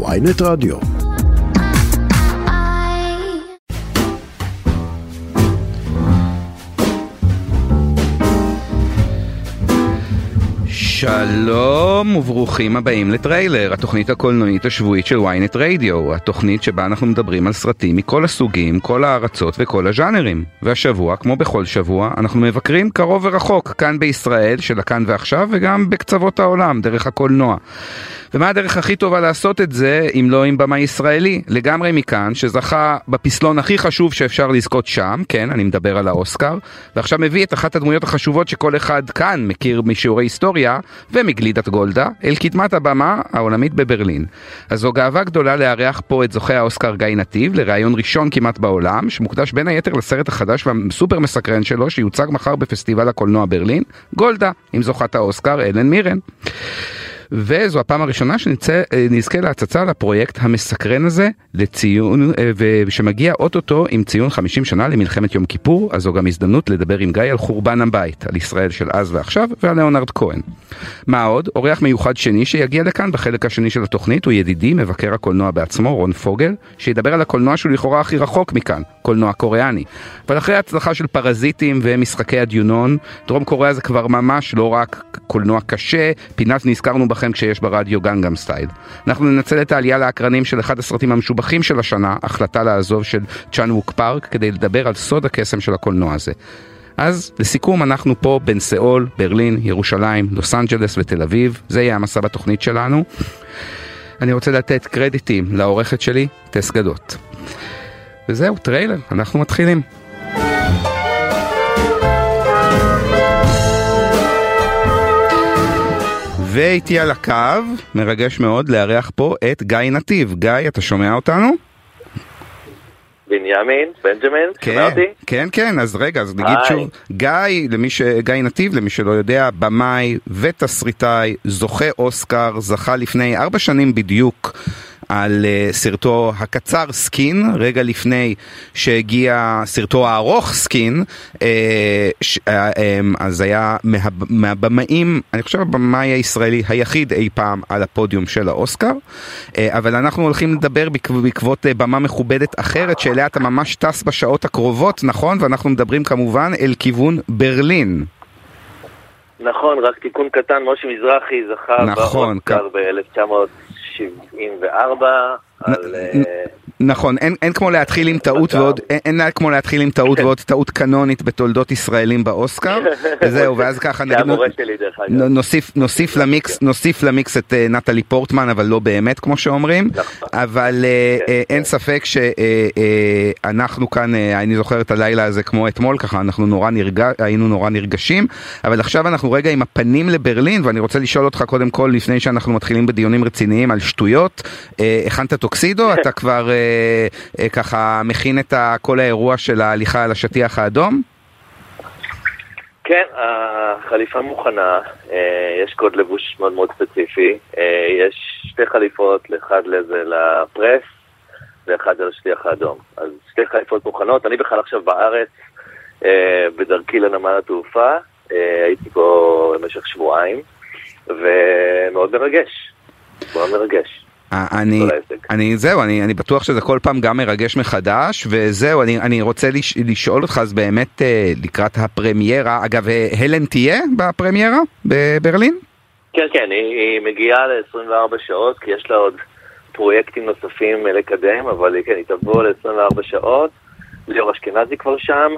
ויינט רדיו. שלום וברוכים הבאים לטריילר, התוכנית הקולנועית השבועית של ynet רדיו, התוכנית שבה אנחנו מדברים על סרטים מכל הסוגים, כל הארצות וכל הז'אנרים. והשבוע, כמו בכל שבוע, אנחנו מבקרים קרוב ורחוק, כאן בישראל, של הכאן ועכשיו, וגם בקצוות העולם, דרך הקולנוע. ומה הדרך הכי טובה לעשות את זה, אם לא עם במאי ישראלי? לגמרי מכאן, שזכה בפסלון הכי חשוב שאפשר לזכות שם, כן, אני מדבר על האוסקר, ועכשיו מביא את אחת הדמויות החשובות שכל אחד כאן מכיר משיעורי היסטוריה, ומגלידת גולדה, אל קדמת הבמה העולמית בברלין. אז זו גאווה גדולה לארח פה את זוכה האוסקר גיא נתיב, לראיון ראשון כמעט בעולם, שמוקדש בין היתר לסרט החדש והסופר מסקרן שלו, שיוצג מחר בפסטיבל הקולנוע ברלין, גולדה, עם זוכת האוסקר אלן מירן. וזו הפעם הראשונה שנזכה להצצה לפרויקט המסקרן הזה לציון, אה, ושמגיע אוטוטו עם ציון 50 שנה למלחמת יום כיפור, אז זו גם הזדמנות לדבר עם גיא על חורבן הבית, על ישראל של אז ועכשיו ועל ליאונרד כהן. מה עוד? אורח מיוחד שני שיגיע לכאן בחלק השני של התוכנית הוא ידידי, מבקר הקולנוע בעצמו, רון פוגל, שידבר על הקולנוע שהוא לכאורה הכי רחוק מכאן, קולנוע קוריאני. אבל אחרי ההצלחה של פרזיטים ומשחקי הדיונון, דרום קוריאה זה כבר ממש לא רק קולנוע קשה, פינת נזכרנו בכם כשיש ברדיו Gangnam Style. אנחנו ננצל את העלייה לאקרנים של אחד הסרטים המשובחים של השנה, החלטה לעזוב של צ'אן ווק פארק, כדי לדבר על סוד הקסם של הקולנוע הזה. אז לסיכום אנחנו פה בין סאול, ברלין, ירושלים, לוס אנג'לס ותל אביב, זה יהיה המסע בתוכנית שלנו. אני רוצה לתת קרדיטים לעורכת שלי, טס גדות. וזהו, טריילר, אנחנו מתחילים. ואיתי על הקו, מרגש מאוד לארח פה את גיא נתיב. גיא, אתה שומע אותנו? בנימין, בנג'מין, כן, שומע אותי? כן, כן, אז רגע, אז נגיד היי. שוב, גיא, למי ש... גיא נתיב, למי שלא יודע, במאי ותסריטאי, זוכה אוסקר, זכה לפני ארבע שנים בדיוק. על אה, סרטו הקצר Skin, רגע לפני שהגיע סרטו הארוך Skin, ש, אה, אמ, אז היה מה, מהבמאים, אני חושב הבמאי הישראלי היחיד אי פעם על הפודיום של האוסקר, אבל אנחנו הולכים לדבר בעק- בעקבות במה מכובדת אחרת שאליה אתה ממש טס בשעות הקרובות, נכון? ואנחנו מדברים כמובן אל כיוון ברלין. נכון, רק תיקון קטן, משה מזרחי זכה נכון, באוסקר ב-1974 על... נ- אה, נכון, אין, אין כמו להתחיל עם טעות. ועוד, אין, אין כמו להתחיל עם טעות ועוד טעות קנונית בתולדות ישראלים באוסקר, וזהו, ואז ככה נגיד, נוסיף, נוסיף למיקס, נוסיף למיקס את אה, נטלי פורטמן, אבל לא באמת כמו שאומרים, נכון. אבל אה, כן, אה, כן. אין ספק שאנחנו כאן, אני זוכר את הלילה הזה כמו אתמול, ככה אנחנו נורא נרגע, היינו נורא נרגשים, אבל עכשיו אנחנו רגע עם הפנים לברלין, ואני רוצה לשאול אותך קודם כל, לפני שאנחנו מתחילים בדיונים רציניים על שטויות, הכנת טוקסידו? אתה כבר ככה מכין את כל האירוע של ההליכה על השטיח האדום? כן, החליפה מוכנה, אה, יש קוד לבוש מאוד מאוד ספציפי, אה, יש שתי חליפות, אחד לזה לפרס ואחד על השליח האדום. אז שתי חליפות מוכנות, אני בכלל עכשיו בארץ, אה, בדרכי לנמל התעופה, אה, הייתי פה במשך שבועיים, ומאוד מרגש, מאוד מרגש. אני. אני, זהו, אני, אני בטוח שזה כל פעם גם מרגש מחדש, וזהו, אני, אני רוצה לש, לשאול אותך, אז באמת אה, לקראת הפרמיירה, אגב, אה, הלן תהיה בפרמיירה בברלין? כן, כן, היא, היא מגיעה ל-24 שעות, כי יש לה עוד פרויקטים נוספים אה, לקדם, אבל כן, היא תבוא ל-24 שעות. ליאור אשכנזי כבר שם,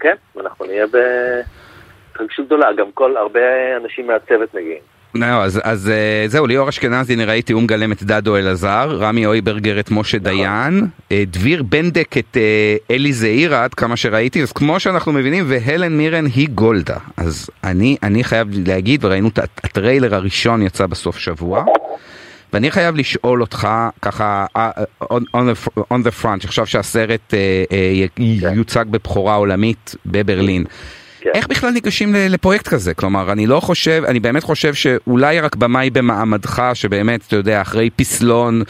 כן, אנחנו נהיה בהתרגשות גדולה, גם כל, הרבה אנשים מהצוות מגיעים. אז, אז אה, זהו, ליאור אשכנזי נראה איתי הוא מגלם את דדו אלעזר, רמי אויברגר את משה דיין, אה, דביר בנדק את אה, אלי זעירה עד כמה שראיתי, אז כמו שאנחנו מבינים, והלן מירן היא גולדה. אז אני, אני חייב להגיד, וראינו את הטריילר הראשון יצא בסוף שבוע. ואני חייב לשאול אותך ככה on, on, the, on the front, עכשיו שהסרט אה, י- יוצג בבכורה עולמית בברלין. כן. איך בכלל ניגשים לפרויקט כזה? כלומר, אני לא חושב, אני באמת חושב שאולי רק במאי במעמדך, שבאמת, אתה יודע, אחרי פסלון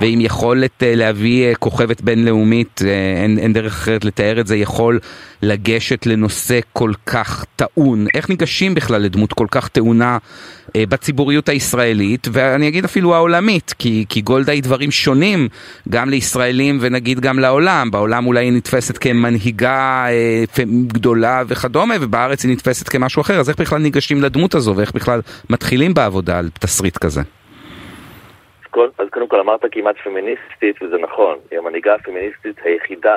ועם יכולת אה, להביא אה, כוכבת בינלאומית, אה, אין, אין דרך אחרת לתאר את זה, יכול לגשת לנושא כל כך טעון. איך ניגשים בכלל לדמות כל כך טעונה בציבוריות הישראלית, ואני אגיד אפילו העולמית, כי, כי גולדה היא דברים שונים גם לישראלים ונגיד גם לעולם. בעולם אולי היא נתפסת כמנהיגה אה, גדולה וכדומה, ובארץ היא נתפסת כמשהו אחר, אז איך בכלל ניגשים לדמות הזו, ואיך בכלל מתחילים בעבודה על תסריט כזה? אז קודם כל אמרת כמעט פמיניסטית, וזה נכון, היא המנהיגה הפמיניסטית היחידה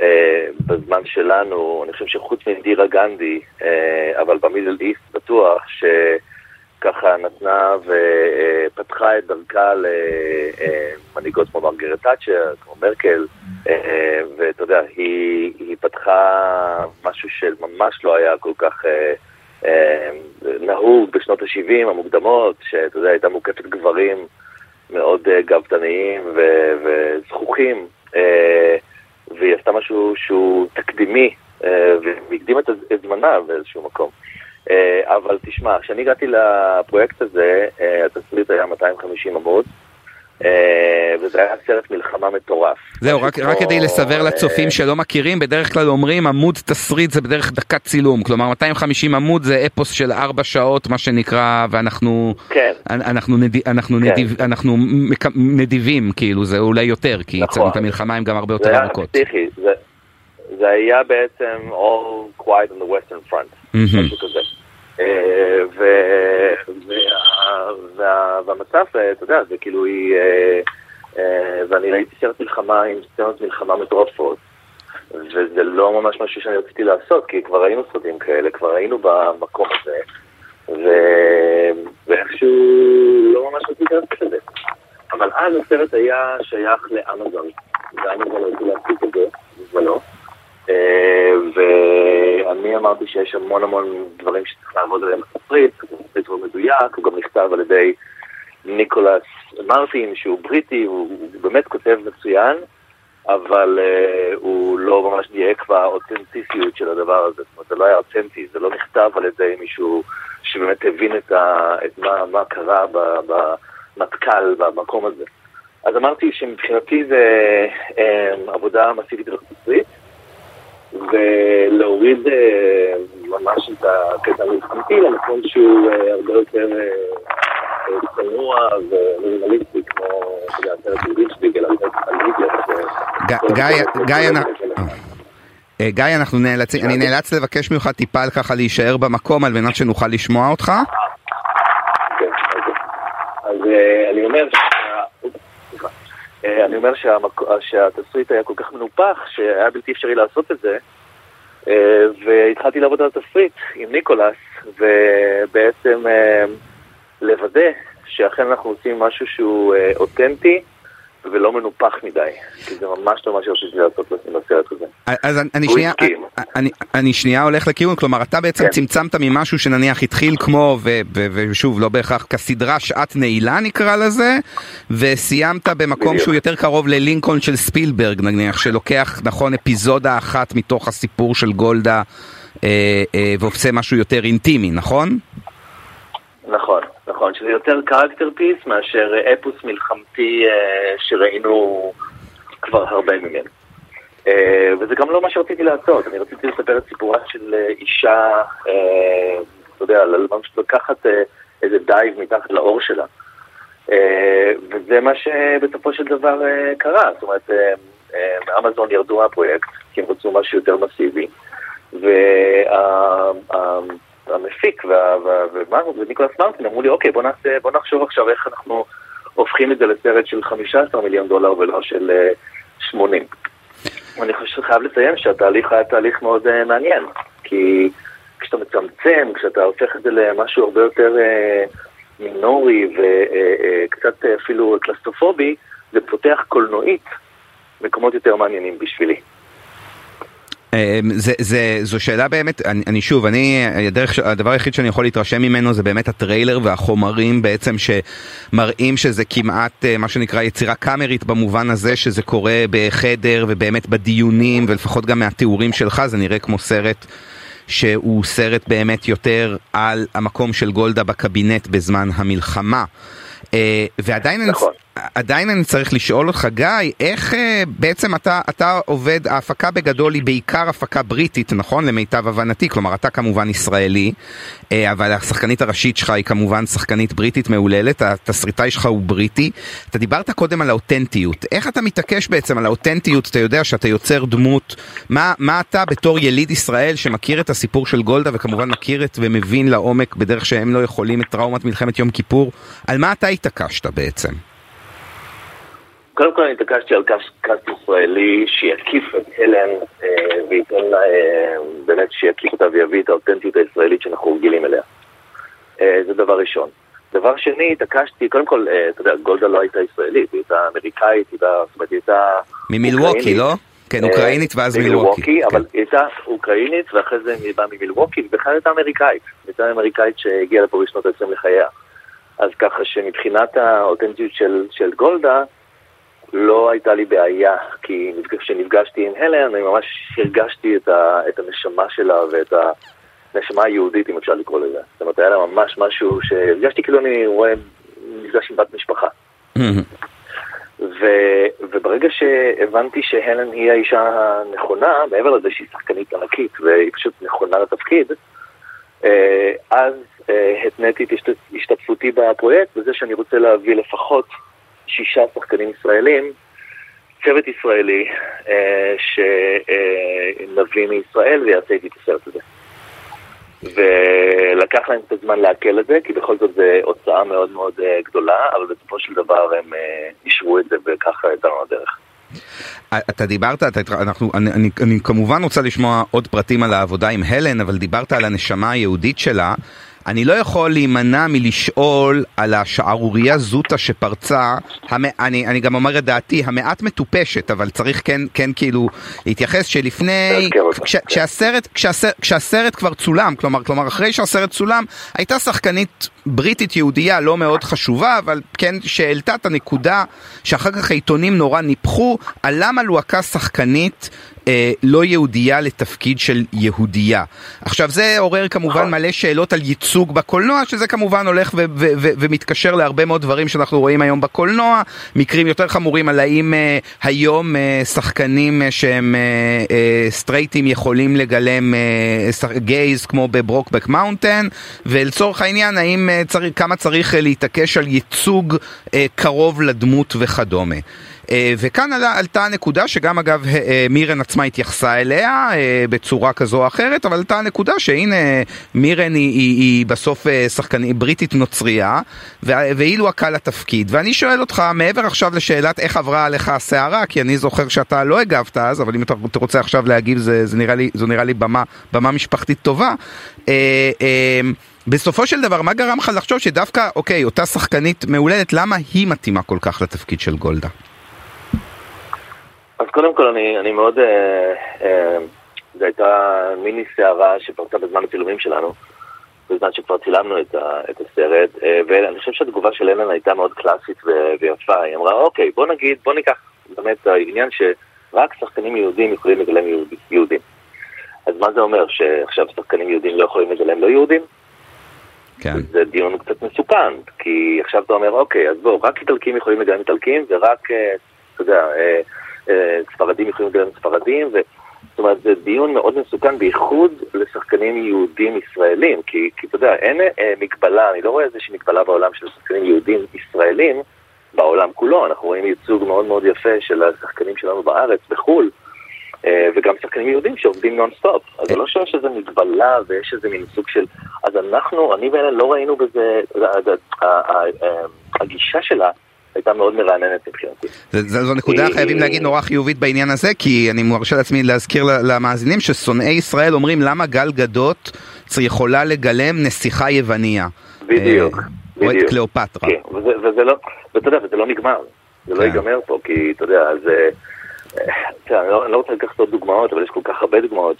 אה, בזמן שלנו, אני חושב שחוץ מאינדירה גנדי, אה, אבל במידל איסט בטוח, שככה נתנה ופתחה את דרכה למנהיגות כמו מרגרט תאצ'ר, כמו מרקל, אה, ואתה יודע, היא, היא פתחה משהו שממש לא היה כל כך... נהוג בשנות ה-70 המוקדמות, שאתה יודע, הייתה מוקפת גברים מאוד גבתניים וזכוכים. והיא עשתה משהו שהוא תקדימי, אה, והקדימה את זמנה באיזשהו מקום. אה, אבל תשמע, כשאני הגעתי לפרויקט הזה, אה, התסריט היה 250 עמוד. וזה היה סרט מלחמה מטורף. זהו, רק, רק כדי לסבר לצופים שלא מכירים, בדרך כלל אומרים עמוד תסריט זה בדרך דקת צילום, כלומר 250 עמוד זה אפוס של 4 שעות מה שנקרא, ואנחנו כן. אנחנו, נד, אנחנו, כן. נדיב, אנחנו נדיבים, כאילו זה אולי יותר, כי נכון. את המלחמה הם גם הרבה יותר ארוכות. זה היה פסיכי, זה, זה היה בעצם all quiet on the western front. משהו כזה. והמצב, אה, אתה יודע, זה כאילו היא... אה, ואני ראיתי סרט מלחמה עם סצנות מלחמה מטורפות. וזה לא ממש משהו שאני רציתי לעשות, כי כבר ראינו סרטים כאלה, כבר היינו במקום הזה, ו... ואיכשהו לא ממש רציתי לעשות את זה. אבל אז הסרט היה שייך לאמזון, ואמזון רצו להפסיק את זה בזמנו. אה, ואני אמרתי שיש המון המון דברים שצריך לעבוד עליהם התסריט הוא מדויק, הוא גם נכתב על ידי ניקולס מרטין, שהוא בריטי, הוא באמת כותב מצוין, אבל uh, הוא לא ממש דייק באותנטיסיות של הדבר הזה, זאת אומרת, זה לא היה אותנטי, זה לא נכתב על ידי מישהו שבאמת הבין את, ה, את מה, מה קרה במטכ"ל, במקום הזה. אז אמרתי שמבחינתי זה um, עבודה מסיבית התסריט. ולהוריד אה, ממש את הקטע המלחמתי למקום שהוא אה, הרבה יותר אה, צנוע ומינימליסטי, כמו, אתה יודע, הסרט של ריצ'ביג, אלא גיא, אנחנו נאלצים, אני נאלץ לבקש ממך טיפה ככה להישאר במקום על מנת שנוכל לשמוע אותך. כן, אוקיי. אז אני אומר אה, אני אומר. שהתסריט היה כל כך מנופח, שהיה בלתי אפשרי לעשות את זה, אה, והתחלתי לעבוד על התסריט עם ניקולס, ובעצם אה, לוודא שאכן אנחנו עושים משהו שהוא אותנטי. ולא מנופח מדי, כי זה ממש לא מה שרציתי לעשות בסרט הזה. אז אני שנייה, אני, אני שנייה הולך לכיוון, כלומר אתה בעצם כן. צמצמת ממשהו שנניח התחיל כמו, ושוב לא בהכרח כסדרה שעת נעילה נקרא לזה, וסיימת במקום בדיוק. שהוא יותר קרוב ללינקולן של ספילברג נניח, שלוקח נכון אפיזודה אחת מתוך הסיפור של גולדה אה, אה, ועושה משהו יותר אינטימי, נכון? נכון. שזה יותר character piece מאשר אפוס מלחמתי אה, שראינו כבר הרבה ממנו. אה, וזה גם לא מה שרציתי לעשות, אני רציתי לספר את סיפורה של אה, אישה, אה, אתה יודע, ממש לקחת אה, איזה dive מתחת לעור שלה. אה, וזה מה שבסופו של דבר אה, קרה, זאת אומרת, אה, אה, אמזון ירדו מהפרויקט, כי הם רצו משהו יותר מסיבי. וה... המפיק וניקולס מרטין אמרו לי, אוקיי, בוא, נעשה, בוא נחשוב עכשיו איך אנחנו הופכים את זה לסרט של 15 מיליון דולר ולא של 80. אה, אני חושב שחייב לציין שהתהליך היה תהליך מאוד uh, מעניין, כי כשאתה מצמצם, כשאתה הופך את זה למשהו הרבה יותר uh, מינורי וקצת uh, uh, אפילו קלסטרופובי, זה פותח קולנועית מקומות יותר מעניינים בשבילי. אמ, זה, זה, זו שאלה באמת, אני, אני שוב, אני, הדרך, הדבר היחיד שאני יכול להתרשם ממנו זה באמת הטריילר והחומרים בעצם שמראים שזה כמעט אה, מה שנקרא יצירה קאמרית במובן הזה שזה קורה בחדר ובאמת בדיונים ולפחות גם מהתיאורים שלך זה נראה כמו סרט שהוא סרט באמת יותר על המקום של גולדה בקבינט בזמן המלחמה. אה, ועדיין נכון. עדיין אני צריך לשאול אותך, גיא, איך אה, בעצם אתה, אתה עובד, ההפקה בגדול היא בעיקר הפקה בריטית, נכון? למיטב הבנתי, כלומר אתה כמובן ישראלי, אה, אבל השחקנית הראשית שלך היא כמובן שחקנית בריטית מהוללת, התסריטאי שלך הוא בריטי. אתה דיברת קודם על האותנטיות, איך אתה מתעקש בעצם על האותנטיות, אתה יודע שאתה יוצר דמות, מה, מה אתה בתור יליד ישראל שמכיר את הסיפור של גולדה וכמובן מכיר את ומבין לעומק בדרך שהם לא יכולים את טראומת מלחמת יום כיפור, על מה אתה התעקשת בעצם? קודם כל אני התעקשתי על קאסט ישראלי שיקיף את הלן אה, וייתן לה, אה, באמת שיקיף אותה ויביא את האותנטיות הישראלית שאנחנו רגילים אליה. אה, זה דבר ראשון. דבר שני, התעקשתי, קודם כל, אתה יודע, גולדה לא הייתה ישראלית, היא הייתה אמריקאית, היא הייתה. ממילווקי, לא? כן, אוקראינית ואז מילווקי. כן. אבל היא הייתה אוקראינית ואחרי זה היא באה ממילווקי, ובכלל הייתה אמריקאית. הייתה אמריקאית שהגיעה לפה בשנות ה-20 לחייה. אז ככה שמבחינת האותנטיות של, של גולדה, לא הייתה לי בעיה, כי כשנפגשתי עם הלן, אני ממש הרגשתי את, ה, את הנשמה שלה ואת הנשמה היהודית, אם אפשר לקרוא לזה. זאת אומרת, היה לה ממש משהו שהרגשתי כאילו אני רואה מפגש עם בת משפחה. ו, וברגע שהבנתי שהלן היא האישה הנכונה, מעבר לזה שהיא שחקנית ענקית והיא פשוט נכונה לתפקיד, אה, אז אה, התניתי את השתתפותי בפרויקט בזה שאני רוצה להביא לפחות שישה שחקנים ישראלים, צוות ישראלי אה, שנביא מישראל ויעשה איתי את הסרט הזה. ולקח להם קצת זמן לעכל את זה, כי בכל זאת זו הוצאה מאוד מאוד אה, גדולה, אבל בסופו של דבר הם אה, אישרו את זה וככה יצאנו לדרך. אתה דיברת, אתה, אנחנו, אני, אני, אני כמובן רוצה לשמוע עוד פרטים על העבודה עם הלן, אבל דיברת על הנשמה היהודית שלה. אני לא יכול להימנע מלשאול על השערורייה זוטה שפרצה, המ... אני, אני גם אומר את דעתי, המעט מטופשת, אבל צריך כן, כן כאילו להתייחס שלפני, כש, כשהסרט, כשהסרט, כשהסרט כבר צולם, כלומר, כלומר אחרי שהסרט צולם, הייתה שחקנית בריטית יהודייה לא מאוד חשובה, אבל כן שהעלתה את הנקודה שאחר כך העיתונים נורא ניפחו, על למה לוהקה שחקנית אה, לא יהודייה לתפקיד של יהודייה. עכשיו זה עורר כמובן נכון. מלא שאלות על ייצוג בקולנוע, שזה כמובן הולך ו- ו- ו- ומתקשר להרבה מאוד דברים שאנחנו רואים היום בקולנוע, מקרים יותר חמורים על האם אה, היום אה, שחקנים אה, שהם אה, אה, סטרייטים יכולים לגלם אה, gays כמו ב Brokeback Mountain, ולצורך העניין האם אה, צריך, כמה צריך אה, להתעקש על ייצוג אה, קרוב לדמות וכדומה. אה, וכאן עלתה הנקודה שגם אגב אה, מירן עצמה התייחסה אליה אה, בצורה כזו או אחרת, אבל עלתה הנקודה שהנה מירן היא, היא, היא בסוף שחקנית בריטית נוצרייה, ואילו הקל לתפקיד. ואני שואל אותך, מעבר עכשיו לשאלת איך עברה עליך הסערה, כי אני זוכר שאתה לא הגבת אז, אבל אם אתה רוצה עכשיו להגיב, זה, זה נראה לי, זו נראה לי במה, במה משפחתית טובה. בסופו של דבר, מה גרם לך לחשוב שדווקא, אוקיי, אותה שחקנית מהולדת, למה היא מתאימה כל כך לתפקיד של גולדה? אז קודם כל אני, אני מאוד... אה, אה, זו הייתה מיני סערה שפרצה בזמן הצילומים שלנו, בזמן שכבר צילמנו את, ה, את הסרט, אה, ואני חושב שהתגובה של אלן הייתה מאוד קלאסית ו, ויפה. היא אמרה, אוקיי, בוא נגיד, בוא ניקח באמת העניין שרק שחקנים יהודים יכולים לגלם יהוד, יהודים. אז מה זה אומר, שעכשיו שחקנים יהודים לא יכולים לגלם לא יהודים? כן. זה דיון קצת מסוכן, כי עכשיו אתה אומר, אוקיי, אז בואו, רק איטלקים יכולים לגלם איטלקים, ורק, אה, אתה יודע, אה, ספרדים יכולים לגלם ספרדים, ו... זאת אומרת, זה דיון מאוד מסוכן, בייחוד לשחקנים יהודים ישראלים, כי, כי אתה יודע, אין אה, מגבלה, אני לא רואה איזושהי מגבלה בעולם של שחקנים יהודים ישראלים, בעולם כולו, אנחנו רואים ייצוג מאוד מאוד יפה של השחקנים שלנו בארץ, בחו"ל, אה, וגם שחקנים יהודים שעובדים נונסטופ. אז זה לא שיש איזו מגבלה ויש איזה מין סוג של... אז אנחנו, אני והלן לא ראינו בזה, הגישה שלה הייתה מאוד מרעננת מבחינתי. זו נקודה, חייבים להגיד, נורא חיובית בעניין הזה, כי אני מרשה לעצמי להזכיר למאזינים ששונאי ישראל אומרים למה גל גדות יכולה לגלם נסיכה יווניה. בדיוק. או את קליאופטרה. כן, וזה לא, ואתה יודע, וזה לא נגמר. זה לא כן. ייגמר פה, כי אתה יודע, זה... אני לא, לא רוצה לקחת עוד דוגמאות, אבל יש כל כך הרבה דוגמאות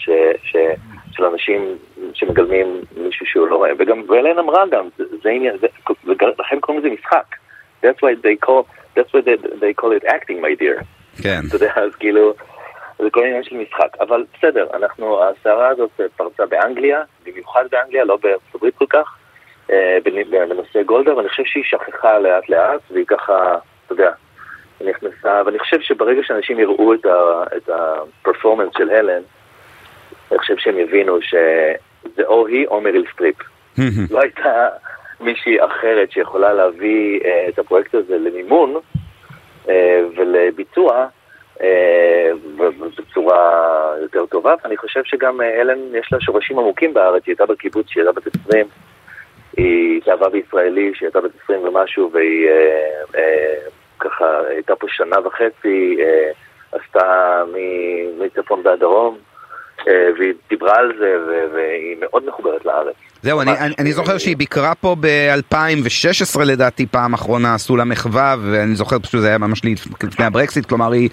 של אנשים שמגלמים מישהו שהוא לא רואה, וגם, ואלן אמרה גם, זה עניין, ולכן קוראים לזה משחק. That's why they call, that's why they, they call it acting, my dear. כן. אתה יודע, אז כאילו, זה כל עניין של משחק. אבל בסדר, אנחנו, הסערה הזאת פרצה באנגליה, במיוחד באנגליה, לא בארצות הברית כל כך, אה, בנושא גולדה, ואני חושב שהיא שכחה לאט לאט, והיא ככה אתה יודע, נכנסה, ואני חושב שברגע שאנשים יראו את הפרפורמנס של הלן, אני חושב שהם יבינו שזה או היא או מריל סטריפ. לא הייתה מישהי אחרת שיכולה להביא אה, את הפרויקט הזה למימון אה, ולביצוע אה, בצורה יותר טובה, ואני חושב שגם הלן יש לה שורשים עמוקים בארץ, היא הייתה בקיבוץ, היא הייתה בת 20, היא התאהבה בישראלי, שהיא הייתה בת 20 ומשהו, והיא ככה הייתה פה שנה וחצי, עשתה מצפון ועד דרום. אה, והיא דיברה על זה, והיא מאוד מחוברת לארץ. זהו, אני, אני, אני זוכר שהיא ביקרה פה ב-2016 לדעתי פעם אחרונה, עשו לה מחווה, ואני זוכר פשוט זה היה ממש לפני הברקסיט, כלומר היא,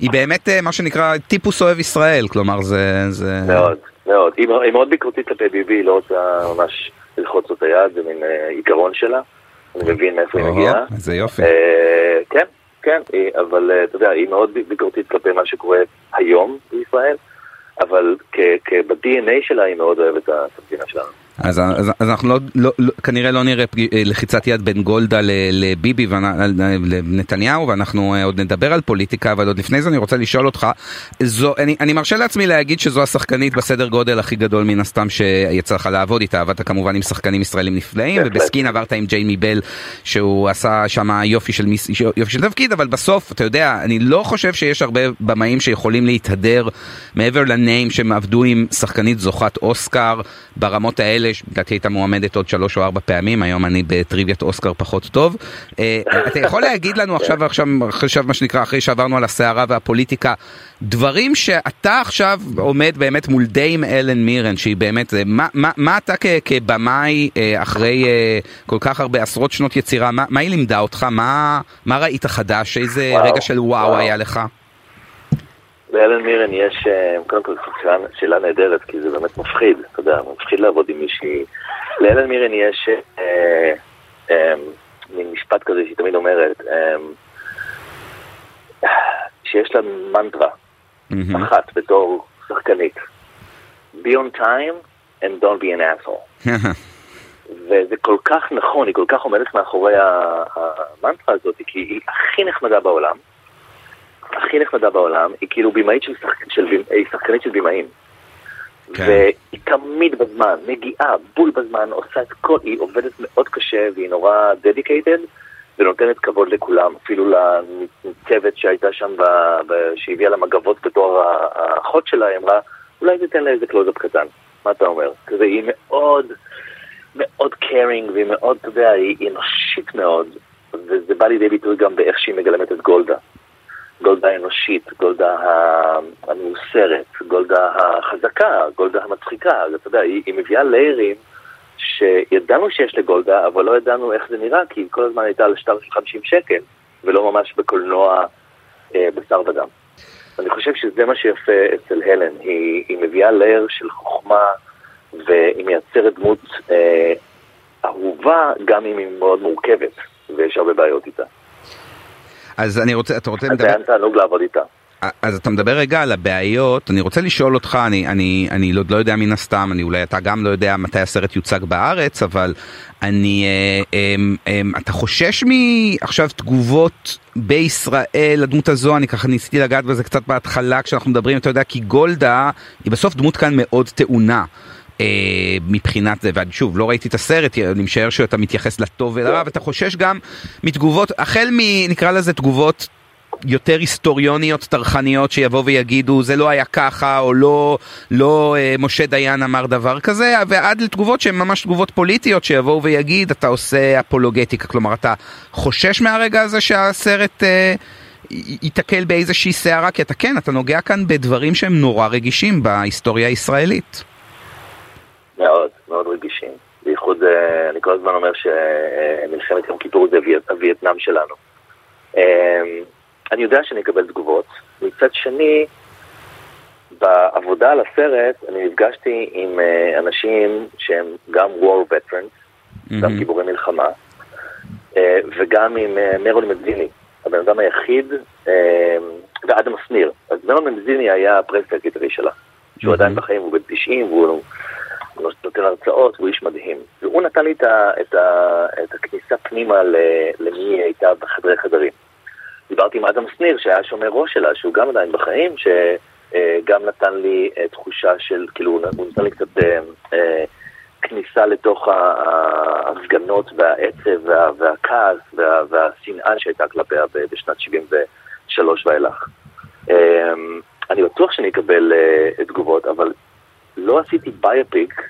היא באמת אה, מה שנקרא טיפוס אוהב ישראל, כלומר זה... זה... מאוד, מאוד. היא, היא מאוד ביקורתית כלפי ביבי, היא לא רוצה ממש ללחוץ את היד, זה מין אה, עיקרון שלה, אני מבין מאיפה היא מגיעה. איזה יופי. כן, כן, אבל אתה יודע, היא מאוד ביקורתית כלפי מה שקורה היום בישראל. אבל ב-DNA שלה היא מאוד אוהבת את המדינה שלנו. אז, אז, אז אנחנו לא, לא, לא, כנראה לא נראה אה, לחיצת יד בין גולדה לביבי ונתניהו, ואנחנו אה, עוד נדבר על פוליטיקה, אבל עוד לפני זה אני רוצה לשאול אותך, זו, אני, אני מרשה לעצמי להגיד שזו השחקנית בסדר גודל הכי גדול מן הסתם שיצא לך לעבוד איתה, עבדת כמובן עם שחקנים ישראלים נפלאים, ובסקין עברת עם ג'יימי בל, שהוא עשה שם יופי של, יופי של תפקיד, אבל בסוף, אתה יודע, אני לא חושב שיש הרבה במאים שיכולים להתהדר מעבר לניים שהם עבדו עם שחקנית זוכת אוסקר ברמות האלה. לדעתי הייתה מועמדת עוד שלוש או ארבע פעמים, היום אני בטריוויית אוסקר פחות טוב. אה, אתה יכול להגיד לנו עכשיו, עכשיו, עכשיו מה שנקרא, אחרי שעברנו על הסערה והפוליטיקה, דברים שאתה עכשיו עומד באמת מול די עם אלן מירן, שהיא באמת, מה, מה, מה אתה כבמאי אה, אחרי אה, כל כך הרבה עשרות שנות יצירה, מה, מה היא לימדה אותך? מה, מה ראית חדש? איזה וואו, רגע של וואו, וואו היה לך? לאלן מירן יש, אה, קודם כל שאלה, שאלה נהדרת, כי זה באמת מפחיד, אתה יודע, מפחיד לעבוד עם מישהי. לאלן מירן יש אה, אה, מין משפט כזה שהיא תמיד אומרת, אה, שיש לה מנטרה mm-hmm. אחת בתור שחקנית. be on time and don't be an asshole. וזה כל כך נכון, היא כל כך עומדת מאחורי המנטרה הזאת, כי היא הכי נחמדה בעולם. הכי נחמדה בעולם, היא כאילו במאית של, שחק... של... היא שחקנית של במאים. כן. והיא תמיד בזמן, מגיעה בול בזמן, עושה את כל, היא עובדת מאוד קשה והיא נורא דדיקייטד ונותנת כבוד לכולם, אפילו לצוות שהייתה שם, ב... ב... שהביאה לה מגבות בתור האחות שלה, היא אמרה, אולי ניתן לה איזה קלוזאפ קטן, מה אתה אומר? כזה היא מאוד, מאוד caring והיא מאוד, אתה יודע, היא אנושית מאוד, וזה בא לידי ביטוי גם באיך שהיא מגלמת את גולדה. גולדה האנושית, גולדה המיוסרת, גולדה החזקה, גולדה המצחיקה, אתה יודע, היא, היא מביאה layer ים שידענו שיש לגולדה, אבל לא ידענו איך זה נראה, כי היא כל הזמן הייתה על שטר של 50 שקל, ולא ממש בקולנוע אה, בשר ודם. אני חושב שזה מה שיפה אצל הלן, היא, היא מביאה לייר של חוכמה, והיא מייצרת דמות אה, אהובה, גם אם היא מאוד מורכבת, ויש הרבה בעיות איתה. אז אני רוצה, אתה רוצה. אז היה תענוג לעבוד איתה. אז אתה מדבר רגע על הבעיות, אני רוצה לשאול אותך, אני, אני, אני לא, לא יודע מן הסתם, אני אולי אתה גם לא יודע מתי הסרט יוצג בארץ, אבל אני, אה, אה, אה, אתה חושש מעכשיו תגובות בישראל לדמות הזו, אני ככה ניסיתי לגעת בזה קצת בהתחלה כשאנחנו מדברים, אתה יודע, כי גולדה היא בסוף דמות כאן מאוד טעונה. אה, מבחינת זה, ואני שוב, לא ראיתי את הסרט, אני משער שאתה מתייחס לטוב ולרע, ואתה חושש גם מתגובות, החל מ... נקרא לזה תגובות יותר היסטוריוניות טרחניות שיבואו ויגידו זה לא היה ככה או לא לא אה, משה דיין אמר דבר כזה ועד לתגובות שהן ממש תגובות פוליטיות שיבואו ויגיד אתה עושה אפולוגטיקה כלומר אתה חושש מהרגע הזה שהסרט אה, ייתקל באיזושהי סערה כי אתה כן אתה נוגע כאן בדברים שהם נורא רגישים בהיסטוריה הישראלית. מאוד, מאוד רגישים. בייחוד, אה, אני כל הזמן אומר שמלחמת יום כיפור זה הווייטנאם שלנו. אה, אני יודע שאני אקבל תגובות. מצד שני, בעבודה על הסרט, אני נפגשתי עם אה, אנשים שהם גם war veterans, mm-hmm. גם גיבורי מלחמה, וגם עם מרול מדזיני, הבן אדם היחיד, ואדם שניר. אז מרול מדזיני היה הפרס סקרטרי שלה, שהוא mm-hmm. עדיין בחיים, הוא בן 90, והוא נותן הרצאות, הוא איש מדהים. והוא נתן לי את, ה, את, ה, את הכניסה פנימה למי היא הייתה בחדרי חדרים. עם אדם שניר, שהיה שומר ראש שלה, שהוא גם עדיין בחיים, שגם נתן לי תחושה של, כאילו, הוא נתן לי קצת כניסה לתוך ההפגנות והעצב וה, והכעס וה, והשנאה שהייתה כלפיה בשנת 73 ואילך. אני בטוח שאני אקבל תגובות, אבל לא עשיתי ביופיק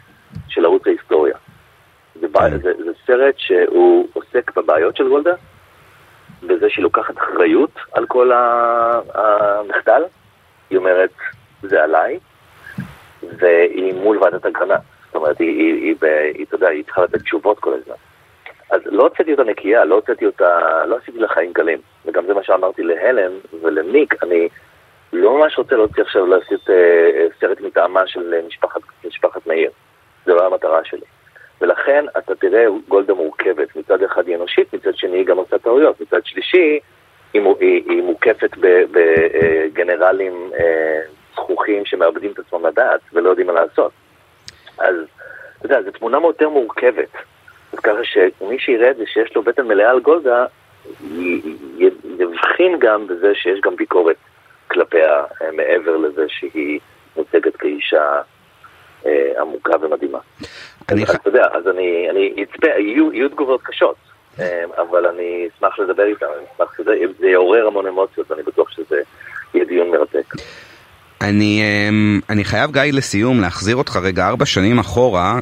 של ערוץ ההיסטוריה. זה, כן. זה, זה סרט שהוא עוסק בבעיות של גולדה, בזה שהיא לוקחת אחריות על כל המחדל. היא אומרת, זה עליי, והיא מול ועדת הגרנה. זאת אומרת, היא, היא, היא, היא, אתה יודע, היא צריכה לתת תשובות כל הזמן. אז לא הוצאתי אותה נקייה, לא הוצאתי אותה, לא עשיתי לה חיים קלים. וגם זה מה שאמרתי להלם ולניק, אני לא ממש רוצה להוציא עכשיו לעשות אה, סרט מטעמה של משפחת, משפחת מאיר. זה לא המטרה שלי. ולכן אתה תראה גולדה מורכבת, מצד אחד היא אנושית, מצד שני היא גם עושה טעויות, מצד שלישי היא, היא, מוקפת בגנרלים אה, זכוכים שמאבדים את עצמם לדעת ולא יודעים מה לעשות. אז אתה יודע, זו תמונה יותר מורכבת. אז ככה שמי שיראה את זה שיש לו בטן מלאה על גולדה, יבחין גם בזה שיש גם ביקורת כלפיה אה, מעבר לזה שהיא מוצגת כאישה אה, עמוקה ומדהימה. אני... אז אתה יודע, אז אני, אני אצפה, יהיו, יהיו תגובות קשות, אה, אבל אני אשמח לדבר איתם, אני אשמח שזה זה יעורר המון אמוציות, ואני בטוח שזה יהיה דיון מרתק. אני, אני חייב, גיא, לסיום, להחזיר אותך רגע ארבע שנים אחורה,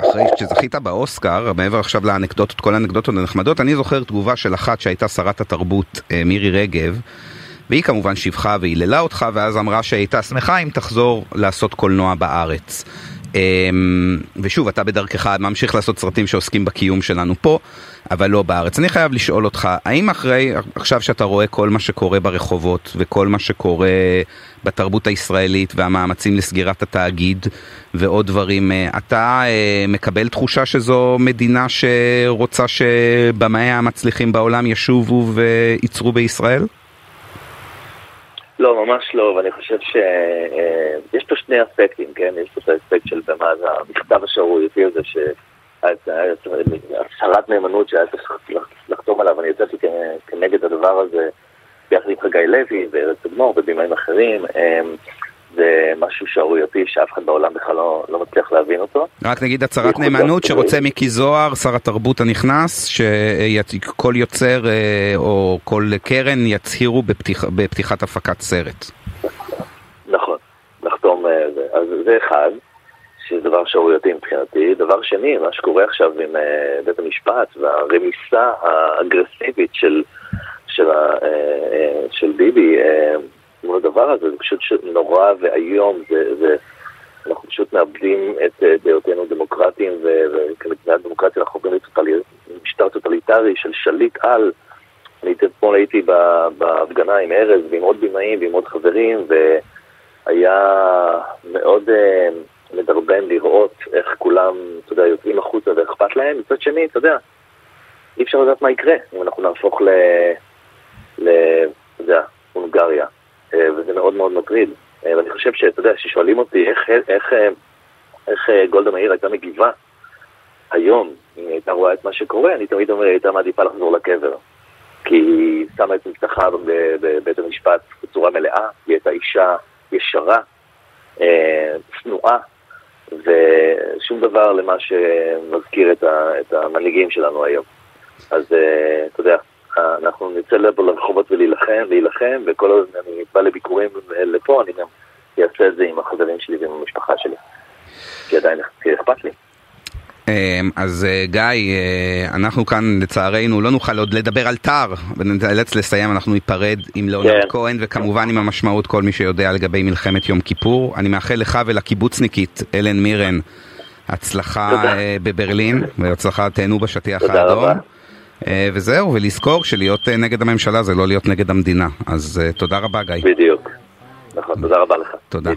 אחרי שזכית באוסקר, מעבר עכשיו לאנקדוטות, כל האנקדוטות הנחמדות, אני זוכר תגובה של אחת שהייתה שרת התרבות, מירי רגב, והיא כמובן שיבחה והיללה אותך, ואז אמרה שהייתה שמחה אם תחזור לעשות קולנוע בארץ. אמ, ושוב, אתה בדרכך ממשיך לעשות סרטים שעוסקים בקיום שלנו פה, אבל לא בארץ. אני חייב לשאול אותך, האם אחרי, עכשיו שאתה רואה כל מה שקורה ברחובות, וכל מה שקורה בתרבות הישראלית, והמאמצים לסגירת התאגיד, ועוד דברים, אה, אתה אה, מקבל תחושה שזו מדינה שרוצה שבמאי המצליחים בעולם ישובו וייצרו בישראל? לא, ממש לא, ואני חושב שיש אה, פה שני אספקטים, כן? יש פה את האספקט של במה זה המכתב השערורייתי הזה, שהצהרת נאמנות שהיה צריך לחתום עליו, אני יצאתי כנגד הדבר הזה ביחד עם חגי לוי וארץ אדמו"ר ובימאים אחרים. זה משהו שערורייתי שאף אחד בעולם בכלל לא, לא מצליח להבין אותו. רק נגיד הצהרת נאמנות שרוצה מיקי זוהר, שר התרבות הנכנס, שכל יוצר אה, או כל קרן יצהירו בפתיח, בפתיחת הפקת סרט. נכון, לחתום, אה, אז זה אחד, שזה דבר שערורייתי מבחינתי. דבר שני, מה שקורה עכשיו עם אה, בית המשפט והרמיסה האגרסיבית של, של, של ביבי, מול הדבר הזה, זה פשוט נורא ואיום, זה, אנחנו פשוט מאבדים את אה, דעותינו דמוקרטיים, וכמדינה דמוקרטית אנחנו עוברים למשטר טוטליטרי של שליט על. אני אתמול הייתי בהפגנה עם ארז ועם עוד בימאים ועם עוד חברים, והיה מאוד uh, מדרבן לראות איך כולם, אתה יודע, יוצאים החוצה ואכפת להם. מצד שני, אתה יודע, אי אפשר לדעת מה יקרה אם אנחנו נהפוך ל... ל... אתה יודע, הונגריה. אה, וזה מאוד מאוד מטריד. אה, ואני חושב שאתה יודע, כששואלים אותי איך, איך, אה, איך גולדה מאיר הייתה מגיבה היום, אם היא הייתה רואה את מה שקורה, אני תמיד אומר, היא הייתה מעדיפה לחזור לקבר. כי היא שמה את מבטחה בבית המשפט בצורה מלאה, היא הייתה אישה ישרה, צנועה, ושום דבר למה שמזכיר את המנהיגים שלנו היום. אז אתה יודע, אנחנו נצא לרחובות ולהילחם, להילחם, וכל עוד אני בא לביקורים לפה, אני גם אעשה את זה עם החברים שלי ועם המשפחה שלי. כי עדיין אכפת לי. אמ, אז אה, גיא, אה, אנחנו כאן לצערנו לא נוכל עוד לדבר על תער ונאלץ לסיים, אנחנו ניפרד עם ליאונרד כן. כהן וכמובן עם המשמעות כל מי שיודע לגבי מלחמת יום כיפור. אני מאחל לך ולקיבוצניקית אלן מירן הצלחה תודה. אה, בברלין והצלחה תהנו בשטיח האדום. רבה. אה, וזהו, ולזכור שלהיות אה, נגד הממשלה זה לא להיות נגד המדינה. אז אה, תודה רבה, גיא. בדיוק. נכון, תודה רבה לך. תודה.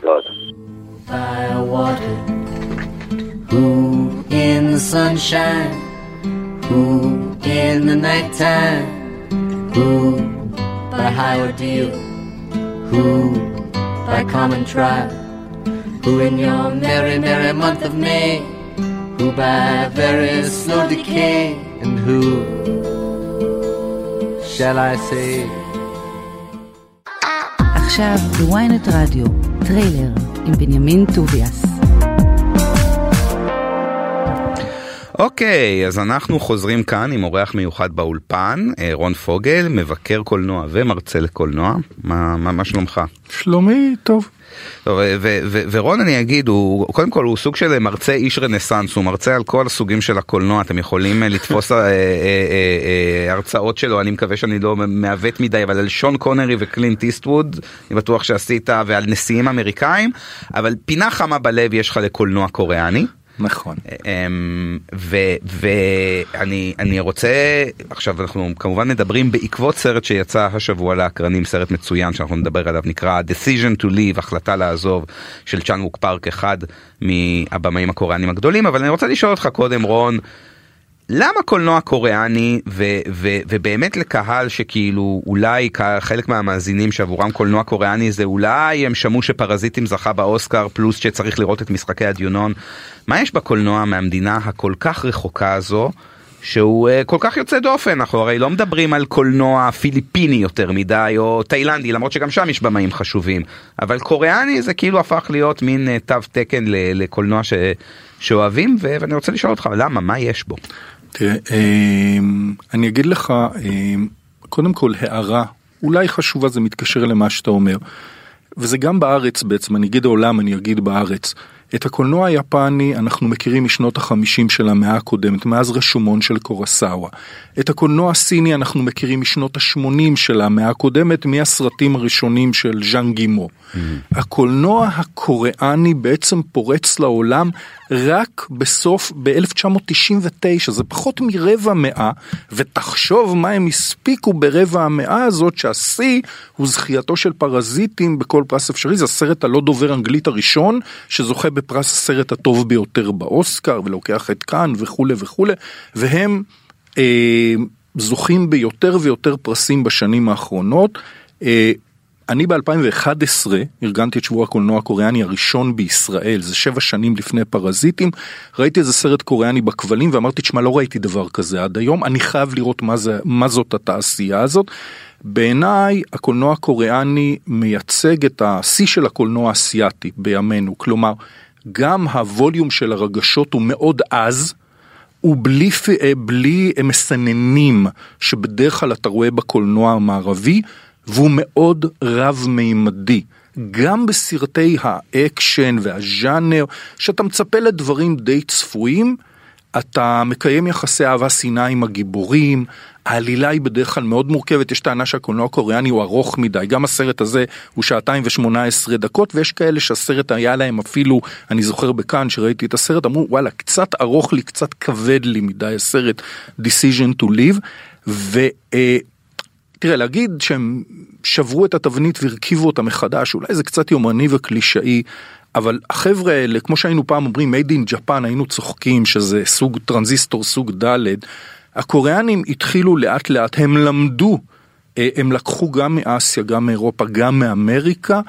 by common trial, who in your merry, merry month of May, who by very slow decay, and who shall I say עכשיו בוויינט רדיו, טריילר עם בנימין טוביאס. אוקיי, אז אנחנו חוזרים כאן עם אורח מיוחד באולפן, אה, רון פוגל, מבקר קולנוע ומרצה לקולנוע. מה, מה, מה שלומך? שלומי טוב. ורון אני אגיד, הוא קודם כל הוא סוג של מרצה איש רנסאנס, הוא מרצה על כל הסוגים של הקולנוע, אתם יכולים אה, לתפוס אה, אה, הרצאות שלו, אני מקווה שאני לא מעוות מדי, אבל על שון קונרי וקלינט איסטווד, אני בטוח שעשית, ועל נשיאים אמריקאים, אבל פינה חמה בלב יש לך לקולנוע קוריאני. נכון. אמ, ואני רוצה, עכשיו אנחנו כמובן מדברים בעקבות סרט שיצא השבוע לאקרנים, סרט מצוין שאנחנו נדבר עליו, נקרא Decision to Leave, החלטה לעזוב, של צ'אן ווק פארק, אחד מהבמאים הקוריאנים הגדולים, אבל אני רוצה לשאול אותך קודם רון, למה קולנוע קוריאני ו- ו- ובאמת לקהל שכאילו אולי חלק מהמאזינים שעבורם קולנוע קוריאני זה אולי הם שמעו שפרזיטים זכה באוסקר פלוס שצריך לראות את משחקי הדיונון מה יש בקולנוע מהמדינה הכל כך רחוקה הזו שהוא uh, כל כך יוצא דופן? אנחנו הרי לא מדברים על קולנוע פיליפיני יותר מדי או תאילנדי למרות שגם שם יש במאים חשובים. אבל קוריאני זה כאילו הפך להיות מין uh, תו תקן לקולנוע ש... שאוהבים ואני רוצה לשאול אותך למה? מה יש בו. תראה, אמ, אני אגיד לך, אמ, קודם כל הערה, אולי חשובה, זה מתקשר למה שאתה אומר. וזה גם בארץ בעצם, אני אגיד העולם, אני אגיד בארץ. את הקולנוע היפני אנחנו מכירים משנות החמישים של המאה הקודמת, מאז רשומון של קורסאווה. את הקולנוע הסיני אנחנו מכירים משנות השמונים של המאה הקודמת, מהסרטים הראשונים של ז'אן גימו. Mm-hmm. הקולנוע הקוריאני בעצם פורץ לעולם רק בסוף, ב-1999, זה פחות מרבע מאה, ותחשוב מה הם הספיקו ברבע המאה הזאת, שהשיא הוא זכייתו של פרזיטים בכל פרס אפשרי, זה הסרט הלא דובר אנגלית הראשון, שזוכה בפרס הסרט הטוב ביותר באוסקר, ולוקח את כאן וכולי וכולי, והם אה, זוכים ביותר ויותר פרסים בשנים האחרונות. אה, אני ב-2011 ארגנתי את שבוע הקולנוע הקוריאני הראשון בישראל, זה שבע שנים לפני פרזיטים, ראיתי איזה סרט קוריאני בכבלים ואמרתי, תשמע, לא ראיתי דבר כזה עד היום, אני חייב לראות מה, זה, מה זאת התעשייה הזאת. בעיניי הקולנוע הקוריאני מייצג את השיא של הקולנוע האסייתי בימינו, כלומר, גם הווליום של הרגשות הוא מאוד עז, ובלי בלי מסננים שבדרך כלל אתה רואה בקולנוע המערבי, והוא מאוד רב-מימדי. גם בסרטי האקשן והז'אנר, שאתה מצפה לדברים די צפויים, אתה מקיים יחסי אהבה שנאה עם הגיבורים, העלילה היא בדרך כלל מאוד מורכבת, יש טענה שהקולנוע הקוריאני הוא ארוך מדי, גם הסרט הזה הוא שעתיים ושמונה עשרה דקות, ויש כאלה שהסרט היה להם אפילו, אני זוכר בקאן שראיתי את הסרט, אמרו וואלה קצת ארוך לי, קצת כבד לי מדי הסרט Decision to Live, ו... אה, תראה, להגיד שהם שברו את התבנית והרכיבו אותה מחדש, אולי זה קצת יומרני וקלישאי, אבל החבר'ה האלה, כמו שהיינו פעם אומרים, made in Japan, היינו צוחקים שזה סוג טרנזיסטור סוג ד', הקוריאנים התחילו לאט לאט, הם למדו, אה, הם לקחו גם מאסיה, גם מאירופה, גם מאמריקה,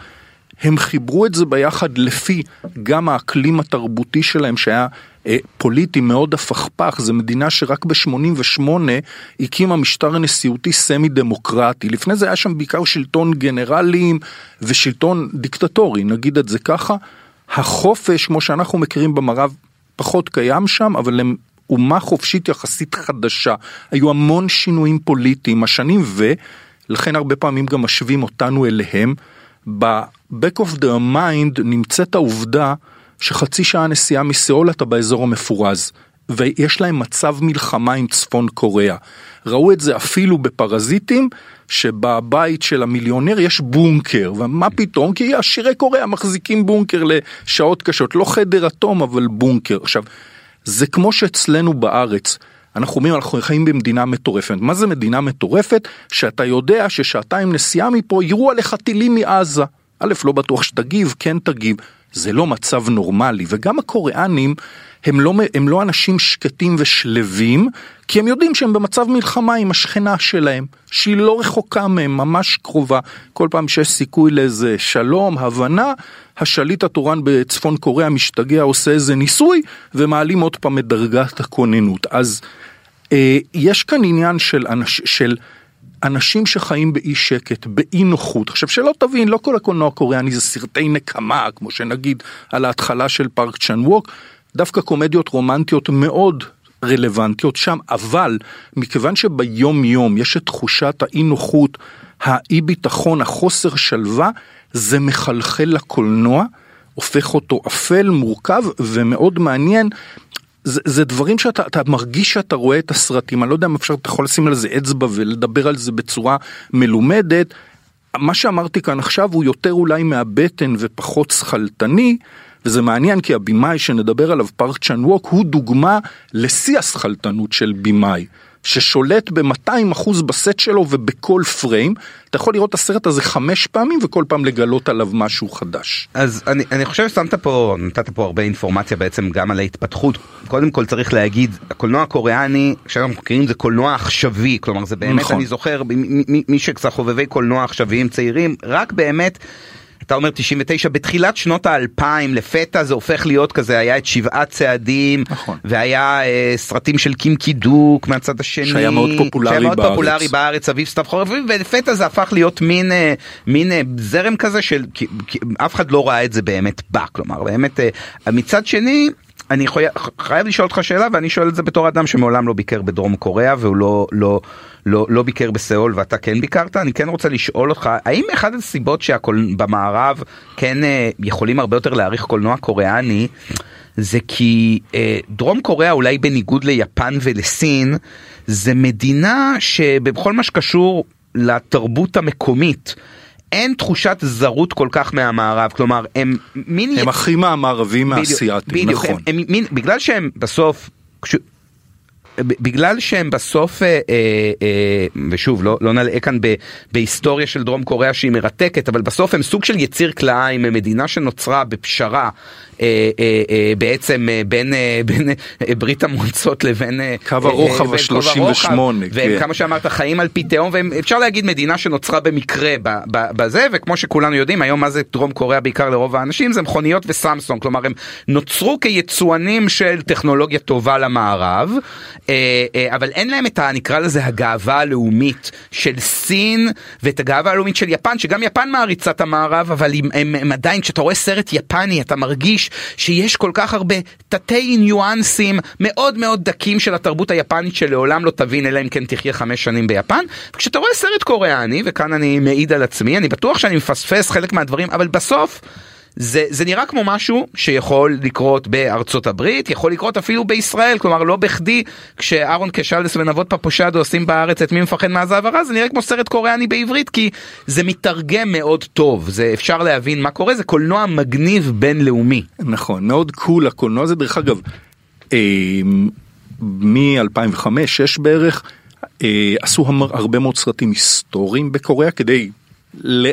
הם חיברו את זה ביחד לפי גם האקלים התרבותי שלהם שהיה אה, פוליטי מאוד הפכפך, זו מדינה שרק ב-88 הקימה משטר נשיאותי סמי דמוקרטי, לפני זה היה שם בעיקר שלטון גנרלים ושלטון דיקטטורי, נגיד את זה ככה. החופש, כמו שאנחנו מכירים במערב, פחות קיים שם, אבל הם אומה חופשית יחסית חדשה. היו המון שינויים פוליטיים השנים, ולכן הרבה פעמים גם משווים אותנו אליהם. ב-back of the mind נמצאת העובדה שחצי שעה נסיעה מסיאול אתה באזור המפורז, ויש להם מצב מלחמה עם צפון קוריאה. ראו את זה אפילו בפרזיטים, שבבית של המיליונר יש בונקר, ומה פתאום? כי עשירי קוריאה מחזיקים בונקר לשעות קשות, לא חדר אטום אבל בונקר. עכשיו, זה כמו שאצלנו בארץ, אנחנו אומרים אנחנו חיים במדינה מטורפת. מה זה מדינה מטורפת? שאתה יודע ששעתיים נסיעה מפה יראו עליך טילים מעזה. א', לא בטוח שתגיב, כן תגיב. זה לא מצב נורמלי, וגם הקוריאנים הם לא, הם לא אנשים שקטים ושלווים, כי הם יודעים שהם במצב מלחמה עם השכנה שלהם, שהיא לא רחוקה מהם, ממש קרובה. כל פעם שיש סיכוי לאיזה שלום, הבנה, השליט התורן בצפון קוריאה משתגע, עושה איזה ניסוי, ומעלים עוד פעם את דרגת הכוננות. אז אה, יש כאן עניין של, אנש, של אנשים שחיים באי שקט, באי נוחות. עכשיו שלא תבין, לא כל הקולנוע הקוריאני זה סרטי נקמה, כמו שנגיד על ההתחלה של פארק צ'אן ווק, דווקא קומדיות רומנטיות מאוד רלוונטיות שם, אבל מכיוון שביום יום יש את תחושת האי נוחות, האי ביטחון, החוסר שלווה, זה מחלחל לקולנוע, הופך אותו אפל, מורכב ומאוד מעניין. זה, זה דברים שאתה אתה מרגיש שאתה רואה את הסרטים, אני לא יודע אם אפשר, אתה יכול לשים על זה אצבע ולדבר על זה בצורה מלומדת. מה שאמרתי כאן עכשיו הוא יותר אולי מהבטן ופחות שכלתני, וזה מעניין כי הבמאי שנדבר עליו, פארק צ'אן ווק, הוא דוגמה לשיא השכלתנות של במאי. ששולט ב-200% בסט שלו ובכל פריים, אתה יכול לראות את הסרט הזה חמש פעמים וכל פעם לגלות עליו משהו חדש. אז אני, אני חושב ששמת פה, נתת פה הרבה אינפורמציה בעצם גם על ההתפתחות. קודם כל צריך להגיד, הקולנוע הקוריאני, שאנחנו מכירים זה קולנוע עכשווי, כלומר זה באמת, נכון. אני זוכר, מי, מי, מי שקצת חובבי קולנוע עכשוויים צעירים, רק באמת אתה אומר 99 בתחילת שנות האלפיים לפתע זה הופך להיות כזה היה את שבעת צעדים נכון. והיה אה, סרטים של קים קידוק מהצד השני שהיה מאוד פופולרי שהיה מאוד בארץ. פופולרי בארץ אביב סתיו חורף ולפתע זה הפך להיות מין אה, מין אה, זרם כזה של כי, כי, אף אחד לא ראה את זה באמת בא כלומר באמת אה, מצד שני. אני חי... חייב לשאול אותך שאלה ואני שואל את זה בתור אדם שמעולם לא ביקר בדרום קוריאה והוא לא לא לא לא ביקר בסיאול ואתה כן ביקרת אני כן רוצה לשאול אותך האם אחד הסיבות שבמערב כן אה, יכולים הרבה יותר להעריך קולנוע קוריאני זה כי אה, דרום קוריאה אולי בניגוד ליפן ולסין זה מדינה שבכל מה שקשור לתרבות המקומית. אין תחושת זרות כל כך מהמערב כלומר הם מין הם הכי מהמערבים מהאסייתים, נכון. הם, הם, מין, בגלל שהם בסוף. כש... בגלל שהם בסוף, אה, אה, אה, ושוב, לא, לא נלאה כאן ב, בהיסטוריה של דרום קוריאה שהיא מרתקת, אבל בסוף הם סוג של יציר כלאיים, הם מדינה שנוצרה בפשרה בעצם אה, בין, אה, בין אה, ברית המועצות לבין אה, קו הרוחב ה-38, והם כן. כמה שאמרת חיים על פי תהום, ואפשר להגיד מדינה שנוצרה במקרה בזה, וכמו שכולנו יודעים, היום מה זה דרום קוריאה בעיקר לרוב האנשים, זה מכוניות וסמסונג, כלומר הם נוצרו כיצואנים של טכנולוגיה טובה למערב. אה, אה, אבל אין להם את ה... נקרא לזה הגאווה הלאומית של סין ואת הגאווה הלאומית של יפן שגם יפן מעריצה את המערב אבל הם, הם, הם עדיין כשאתה רואה סרט יפני אתה מרגיש שיש כל כך הרבה תתי ניואנסים מאוד מאוד דקים של התרבות היפנית שלעולם לא תבין אלא אם כן תחיה חמש שנים ביפן וכשאתה רואה סרט קוריאני וכאן אני מעיד על עצמי אני בטוח שאני מפספס חלק מהדברים אבל בסוף. זה, זה נראה כמו משהו שיכול לקרות בארצות הברית, יכול לקרות אפילו בישראל, כלומר לא בכדי כשאהרון קשלדס ונבות פפושדו עושים בארץ את מי מפחד מהזהב הרע, זה נראה כמו סרט קוריאני בעברית, כי זה מתרגם מאוד טוב, זה אפשר להבין מה קורה, זה קולנוע מגניב בינלאומי. נכון, מאוד קול הקולנוע הזה, דרך אגב, אה, מ-2005-2006 בערך, אה, עשו הרבה מאוד סרטים היסטוריים בקוריאה כדי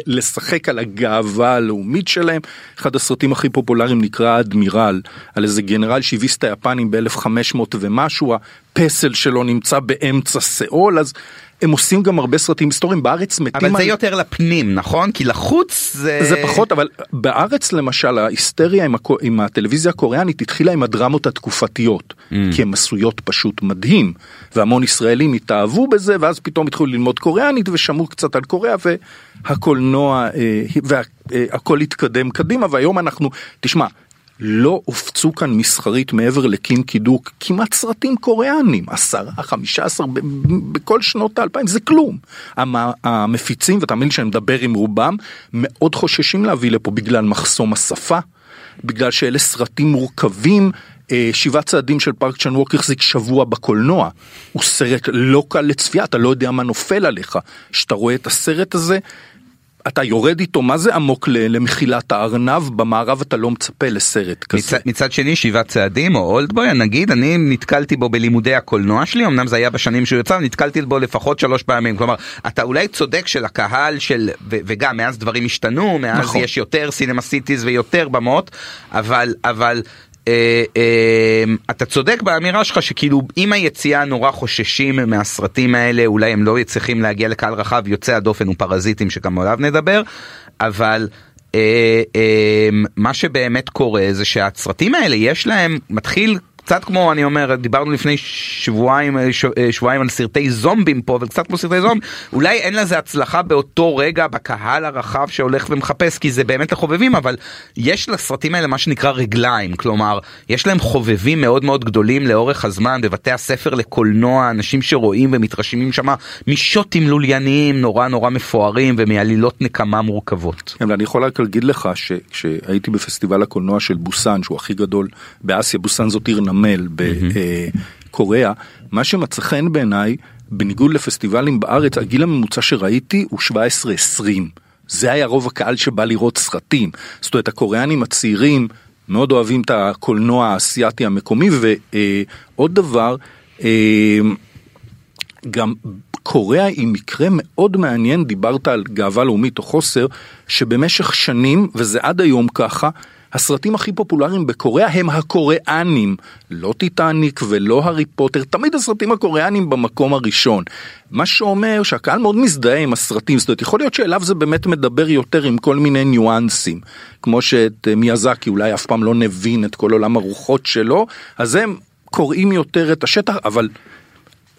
לשחק על הגאווה הלאומית שלהם. אחד הסרטים הכי פופולריים נקרא אדמירל, על איזה גנרל שהביס את היפנים ב-1500 ומשהו, הפסל שלו נמצא באמצע סאול, אז הם עושים גם הרבה סרטים היסטוריים בארץ מתים אבל זה על- יותר לפנים, נכון? כי לחוץ זה... זה פחות אבל בארץ למשל ההיסטריה עם, הקו, עם הטלוויזיה הקוריאנית התחילה עם הדרמות התקופתיות Mm. כי הן עשויות פשוט מדהים והמון ישראלים התאהבו בזה ואז פתאום התחילו ללמוד קוריאנית ושמעו קצת על קוריאה והקולנוע אה, והכל התקדם קדימה והיום אנחנו תשמע. לא הופצו כאן מסחרית מעבר לקים קידוק כמעט סרטים קוריאנים, עשרה, חמישה עשר, בכל שנות האלפיים, זה כלום. המ- המפיצים, ותאמין לי שאני מדבר עם רובם, מאוד חוששים להביא לפה בגלל מחסום השפה, בגלל שאלה סרטים מורכבים. אה, שבעה צעדים של פארק צ'אן ווק החזיק שבוע בקולנוע. הוא סרט לא קל לצפייה, אתה לא יודע מה נופל עליך. כשאתה רואה את הסרט הזה, אתה יורד איתו מה זה עמוק למחילת הארנב, במערב אתה לא מצפה לסרט כזה. מצד, מצד שני שבעת צעדים או אולדבוי נגיד אני נתקלתי בו בלימודי הקולנוע שלי אמנם זה היה בשנים שהוא יצא נתקלתי בו לפחות שלוש פעמים כלומר אתה אולי צודק של הקהל של ו, וגם מאז דברים השתנו מאז נכון. יש יותר סינמה סיטיז ויותר במות אבל אבל. אה, אה, אתה צודק באמירה שלך שכאילו עם היציאה נורא חוששים מהסרטים האלה אולי הם לא צריכים להגיע לקהל רחב יוצא הדופן הוא פרזיטים שגם עליו נדבר אבל אה, מה שבאמת קורה זה שהסרטים האלה יש להם מתחיל קצת כמו אני אומר דיברנו לפני שבועיים אה, אה, שבועיים על סרטי זומבים פה וקצת כמו סרטי זומבים אולי אין לזה הצלחה באותו רגע בקהל הרחב שהולך ומחפש כי זה באמת לחובבים אבל יש לסרטים האלה מה שנקרא רגליים כלומר יש להם חובבים מאוד מאוד גדולים לאורך הזמן בבתי הספר לקולנוע אנשים שרואים ומתרשמים שם משוטים לולייניים נורא נורא מפוארים ומעלילות נקמה מורכבות. כן, אני יכול רק להגיד לך שכשהייתי בפסטיבל הקולנוע של בוסן שהוא הכי גדול באסיה בוסן זאת עיר נמל בקוריאה מה שמצא חן בעיניי בניגוד לפסטיבלים בארץ הגיל הממוצע שראיתי הוא 17-20. זה היה רוב הקהל שבא לראות סרטים. זאת אומרת הקוריאנים הצעירים מאוד אוהבים את הקולנוע האסייתי המקומי ועוד דבר אה, גם קוריאה היא מקרה מאוד מעניין דיברת על גאווה לאומית או חוסר שבמשך שנים וזה עד היום ככה הסרטים הכי פופולריים בקוריאה הם הקוריאנים, לא טיטניק ולא הארי פוטר, תמיד הסרטים הקוריאנים במקום הראשון. מה שאומר שהקהל מאוד מזדהה עם הסרטים, זאת אומרת יכול להיות שאליו זה באמת מדבר יותר עם כל מיני ניואנסים, כמו שאת אה, מיאזקי אולי אף פעם לא נבין את כל עולם הרוחות שלו, אז הם קוראים יותר את השטח, אבל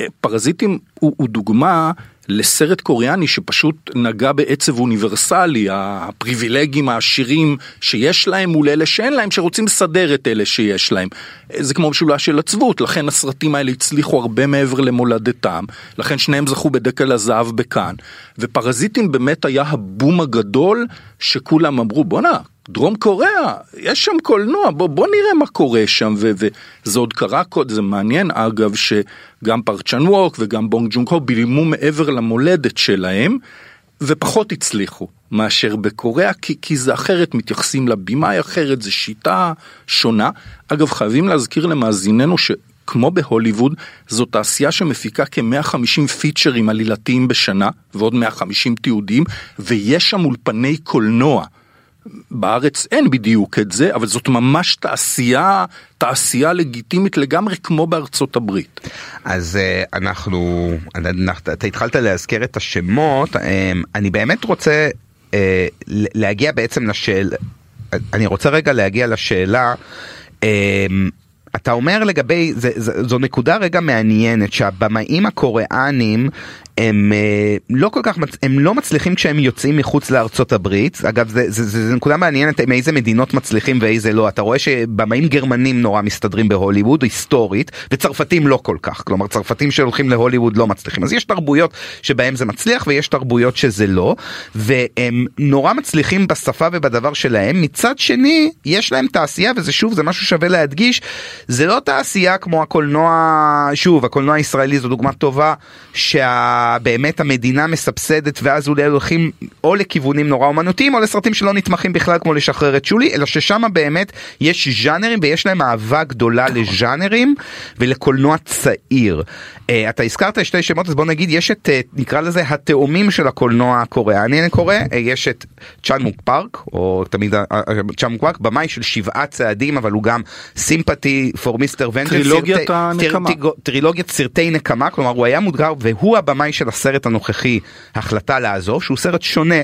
אה, פרזיטים הוא, הוא דוגמה לסרט קוריאני שפשוט נגע בעצב אוניברסלי, הפריבילגים העשירים שיש להם מול אלה שאין להם, שרוצים לסדר את אלה שיש להם. זה כמו משולש של עצבות, לכן הסרטים האלה הצליחו הרבה מעבר למולדתם, לכן שניהם זכו בדקל הזהב בכאן. ופרזיטים באמת היה הבום הגדול שכולם אמרו בואנה, דרום קוריאה, יש שם קולנוע, בוא, בוא נראה מה קורה שם, וזה עוד קרה, זה מעניין אגב, שגם פרצ'ן ווק וגם בונג ג'ונג הו בילמו מעבר למולדת שלהם, ופחות הצליחו מאשר בקוריאה, כי, כי זה אחרת, מתייחסים לבימאי אחרת, זו שיטה שונה. אגב, חייבים להזכיר למאזיננו ש... כמו בהוליווד, זו תעשייה שמפיקה כ-150 פיצ'רים עלילתיים בשנה, ועוד 150 תיעודים, ויש שם אולפני קולנוע. בארץ אין בדיוק את זה, אבל זאת ממש תעשייה, תעשייה לגיטימית לגמרי כמו בארצות הברית. אז אה, אנחנו, אתה התחלת להזכיר את השמות, אה, אני באמת רוצה אה, להגיע בעצם לשאלה, אני רוצה רגע להגיע לשאלה. אתה אומר לגבי, זו נקודה רגע מעניינת שהבמאים הקוריאנים הם אה, לא כל כך, הם לא מצליחים כשהם יוצאים מחוץ לארצות הברית, אגב זה, זה, זה, זה נקודה מעניינת מאיזה מדינות מצליחים ואיזה לא, אתה רואה שבמאים גרמנים נורא מסתדרים בהוליווד היסטורית וצרפתים לא כל כך, כלומר צרפתים שהולכים להוליווד לא מצליחים, אז יש תרבויות שבהם זה מצליח ויש תרבויות שזה לא, והם נורא מצליחים בשפה ובדבר שלהם, מצד שני יש להם תעשייה וזה שוב זה משהו שווה להדגיש, זה לא תעשייה כמו הקולנוע, שוב הקולנוע הישראלי זו דוגמה טובה, שה... באמת המדינה מסבסדת ואז אולי הולכים או לכיוונים נורא אומנותיים או לסרטים שלא נתמכים בכלל כמו לשחרר את שולי אלא ששם באמת יש ז'אנרים ויש להם אהבה גדולה נכון. לז'אנרים ולקולנוע צעיר. Uh, אתה הזכרת שתי שמות אז בוא נגיד יש את uh, נקרא לזה התאומים של הקולנוע הקוריאני אני קורא uh, יש את צ'אנמוק פארק או תמיד צ'אנמוק פארק במאי של שבעה צעדים אבל הוא גם סימפטי פור מיסטר ונג'ל הנקמה טרילוגיית סרטי נקמה כלומר הוא היה מודגר והוא הבמאי של הסרט הנוכחי החלטה לעזוב שהוא סרט שונה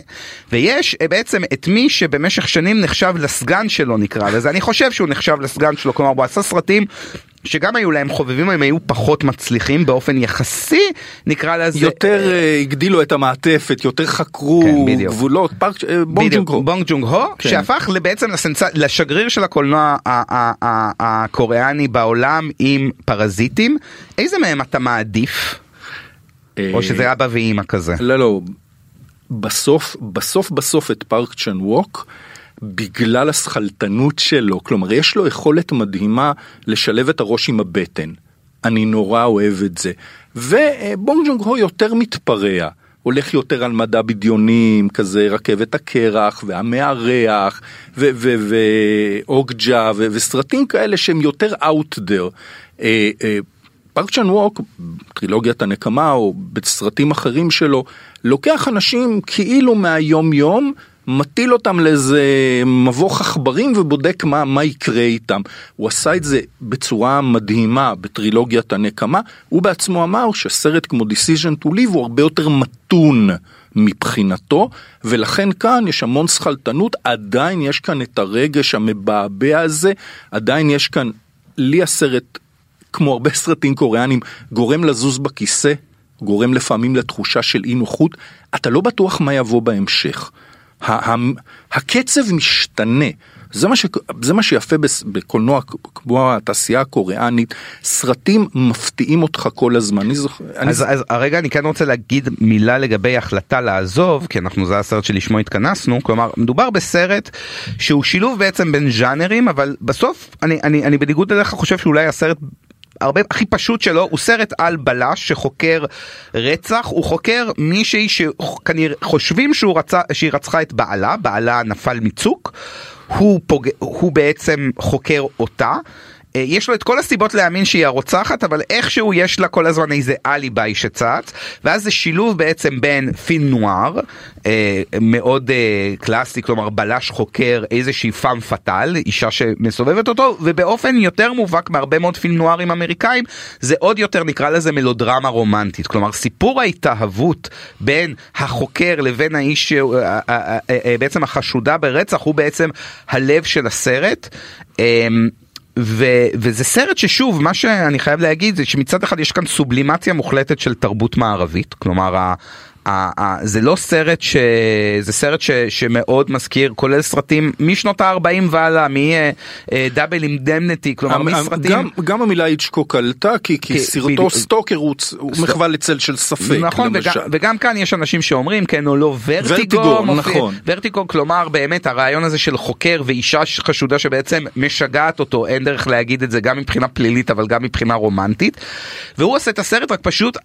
ויש אה, בעצם את מי שבמשך שנים נחשב לסגן שלו נקרא לזה אני חושב שהוא נחשב לסגן שלו כלומר הוא עשה סרטים שגם היו להם חובבים הם היו פחות מצליחים באופן יחסי נקרא לזה יותר uh, הגדילו את המעטפת יותר חקרו כן, גבולות פארק בונג ג'ונג הו בונג ג'ונג הו כן. שהפך בעצם לסנצ... לשגריר של הקולנוע הקוריאני בעולם עם פרזיטים איזה מהם אתה מעדיף? או שזה אבא ואימא כזה. לא לא, בסוף בסוף בסוף את פארק צ'ן ווק. בגלל הסכלתנות שלו, כלומר יש לו יכולת מדהימה לשלב את הראש עם הבטן. אני נורא אוהב את זה. ובונג ג'ונג הו יותר מתפרע. הולך יותר על מדע בדיונים, כזה רכבת הקרח והמארח ואוגג'ה וסרטים כאלה שהם יותר out there. פארק צ'אן ווק, טרילוגיית הנקמה או בסרטים אחרים שלו, לוקח אנשים כאילו מהיום יום, מטיל אותם לאיזה מבוך עכברים ובודק מה, מה יקרה איתם. הוא עשה את זה בצורה מדהימה בטרילוגיית הנקמה, הוא בעצמו אמר שסרט כמו Decision to Live הוא הרבה יותר מתון. מבחינתו, ולכן כאן יש המון שכלתנות, עדיין יש כאן את הרגש המבעבע הזה, עדיין יש כאן לי הסרט, כמו הרבה סרטים קוריאנים, גורם לזוז בכיסא, גורם לפעמים לתחושה של אי נוחות, אתה לא בטוח מה יבוא בהמשך. הקצב משתנה. זה מה, ש... זה מה שיפה בקולנוע כמו התעשייה הקוריאנית, סרטים מפתיעים אותך כל הזמן. אני זוכר, אז, אני... אז הרגע אני כן רוצה להגיד מילה לגבי החלטה לעזוב, כי אנחנו, זה הסרט שלשמו התכנסנו, כלומר מדובר בסרט שהוא שילוב בעצם בין ז'אנרים, אבל בסוף אני, אני, אני בניגוד אליך חושב שאולי הסרט הרבה הכי פשוט שלו הוא סרט על בלש שחוקר רצח הוא חוקר מישהי שכנראה חושבים שהוא רצה שהיא רצחה את בעלה בעלה נפל מצוק הוא, פוג... הוא בעצם חוקר אותה. אה, יש לו את כל הסיבות להאמין שהיא הרוצחת, אבל איכשהו יש לה כל הזמן איזה אליביי שצץ, ואז זה שילוב בעצם בין פין נואר, אה, מאוד אה, קלאסי, כלומר בלש חוקר איזושהי פאם פאטל, אישה שמסובבת אותו, ובאופן יותר מובהק מהרבה מאוד פין נוארים אמריקאים, זה עוד יותר נקרא לזה מלודרמה רומנטית, כלומר סיפור ההתאהבות בין החוקר לבין האיש, בעצם החשודה ברצח, הוא בעצם הלב של הסרט. ו, וזה סרט ששוב מה שאני חייב להגיד זה שמצד אחד יש כאן סובלימציה מוחלטת של תרבות מערבית כלומר זה לא סרט ש... זה סרט ש... שמאוד מזכיר כולל סרטים משנות ה-40 והלאה מדאבל אינדמניטי כלומר מסרטים גם, גם המילה איצ'קוק עלתה כי, כי סרטו סטוקר הוא, הוא מחווה לצל של ספק נכון וגם, וגם כאן יש אנשים שאומרים כן או לא ורטיגו, ורטיגו מופיע, נכון. ורטיגו כלומר באמת הרעיון הזה של חוקר ואישה חשודה שבעצם משגעת אותו אין דרך להגיד את זה גם מבחינה פלילית אבל גם מבחינה רומנטית. והוא עושה את הסרט רק פשוט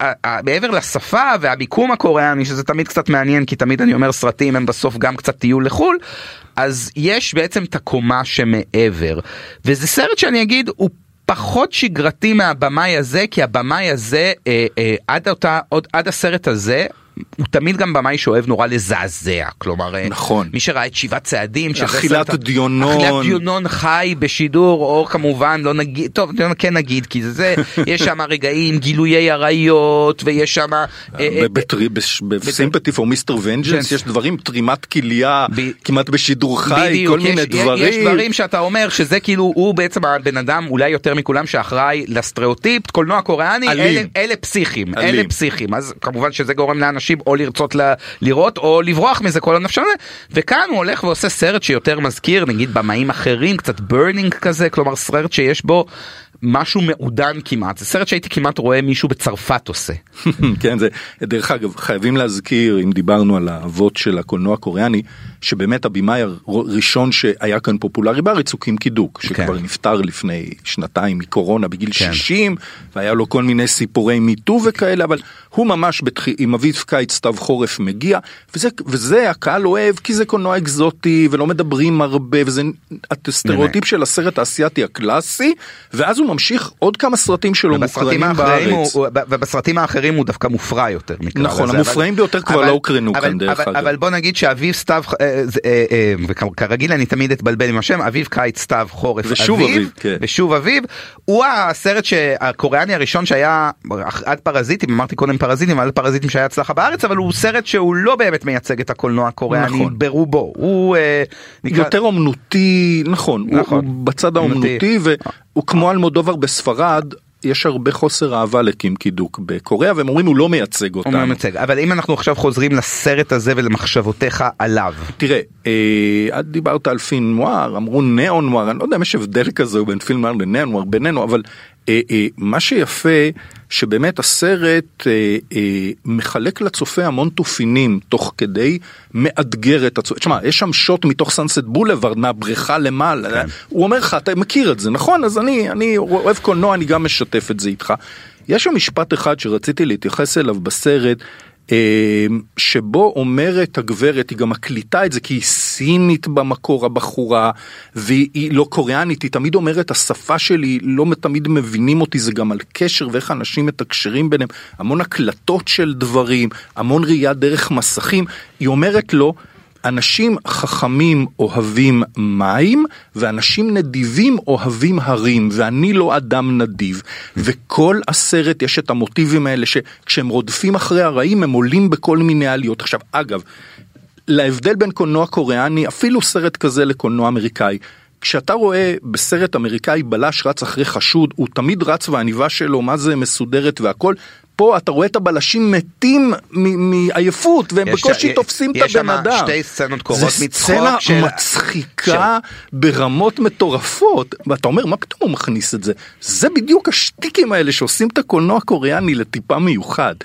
מעבר לשפה והמיקום הקוריאני קוריאני שזה תמיד קצת מעניין כי תמיד אני אומר סרטים הם בסוף גם קצת טיול לחו"ל אז יש בעצם את הקומה שמעבר. וזה סרט שאני אגיד הוא פחות שגרתי מהבמאי הזה כי הבמאי הזה אה, אה, עד אותה עוד עד הסרט הזה הוא תמיד גם במאי שאוהב נורא לזעזע כלומר אה, נכון. מי שראה את שבעת צעדים אכילת דיונון אכילת דיונון חי בשידור או כמובן לא נגיד טוב כן נגיד כי זה יש שם רגעים גילויי עריות ויש שם ב Sympathy for Mr. Vengeance יש דברים תרומת כליה כמעט בשידור חי כל מיני דברים יש דברים. שאתה אומר שזה כאילו הוא בעצם הבן אדם אולי יותר מכולם שאחראי לסטריאוטיפ קולנוע קוריאני אלה פסיכים אלה פסיכים. אז כמובן שזה גורם לאנשים. אנשים או לרצות ל- לראות או לברוח מזה כל הנפשונה וכאן הוא הולך ועושה סרט שיותר מזכיר נגיד במאים אחרים קצת Burning כזה כלומר סרט שיש בו משהו מעודן כמעט זה סרט שהייתי כמעט רואה מישהו בצרפת עושה. כן זה דרך אגב חייבים להזכיר אם דיברנו על האבות של הקולנוע הקוריאני שבאמת הבמאי הראשון שהיה כאן פופולרי בארץ הוא קים קידוק שכבר כן. נפטר לפני שנתיים מקורונה בגיל כן. 60 והיה לו כל מיני סיפורי מיטו וכאלה אבל הוא ממש בתח... עם אביב קיץ סתיו חורף מגיע וזה וזה הקהל אוהב כי זה קולנוע אקזוטי ולא מדברים הרבה וזה הסטריאוטיפ של הסרט האסייתי הקלאסי ואז הוא ממשיך עוד כמה סרטים שלו מוקרנים בארץ. הוא, ובסרטים האחרים הוא דווקא מופרע יותר. נכון לזה, המופרעים אבל, ביותר כבר אבל, לא הוקרנו כאן דרך אגב. אבל בוא נגיד שאביב סתיו אה, אה, אה, וכרגיל אני תמיד אתבלבל עם השם אביב קיץ סתיו חורף ושוב אביב, אביב כן. ושוב אביב הוא הסרט שהקוריאני הראשון שהיה עד פרזיטים אמרתי קודם פרזיטים על פרזיטים שהיה הצלחה בארץ אבל הוא סרט שהוא לא באמת מייצג את הקולנוע הקוריאני נכון. ברובו הוא נקרא... יותר אומנותי נכון, נכון. הוא בצד האומנותי והוא כמו אלמודובר בספרד יש הרבה חוסר אהבה לקים קידוק בקוריאה והם אומרים הוא לא מייצג אותנו. הוא לא מייצג אבל אם אנחנו עכשיו חוזרים לסרט הזה ולמחשבותיך עליו. תראה, אה, את דיברת על פין נואר אמרו נאו נואר אני לא יודע אם יש הבדל כזה בין פין נואר לנאו נואר בינינו אבל אה, אה, מה שיפה שבאמת הסרט אה, אה, מחלק לצופה המון תופינים תוך כדי מאתגר את הצופה. תשמע, יש שם שוט מתוך סאנסט בולווארד מהבריכה למעלה. כן. הוא אומר לך, אתה מכיר את זה, נכון? אז אני, אני אוהב קולנוע, אני גם משתף את זה איתך. יש שם משפט אחד שרציתי להתייחס אליו בסרט, שבו אומרת הגברת, היא גם מקליטה את זה כי היא סינית במקור הבחורה והיא לא קוריאנית, היא תמיד אומרת השפה שלי לא תמיד מבינים אותי, זה גם על קשר ואיך אנשים מתקשרים ביניהם, המון הקלטות של דברים, המון ראייה דרך מסכים, היא אומרת לו אנשים חכמים אוהבים מים ואנשים נדיבים אוהבים הרים ואני לא אדם נדיב וכל הסרט יש את המוטיבים האלה שכשהם רודפים אחרי הרעים הם עולים בכל מיני עליות. עכשיו אגב, להבדל בין קולנוע קוריאני אפילו סרט כזה לקולנוע אמריקאי כשאתה רואה בסרט אמריקאי בלש רץ אחרי חשוד, הוא תמיד רץ והעניבה שלו, מה זה מסודרת והכל. פה אתה רואה את הבלשים מתים מעייפות והם יש- בקושי יש- תופסים את יש הבן שם אדם. שתי סצנות קורות מצחוק סצנה של- מצחיקה ברמות מטורפות ואתה אומר מה פתאום הוא מכניס את זה? זה בדיוק השטיקים האלה שעושים את הקולנוע הקוריאני לטיפה מיוחד.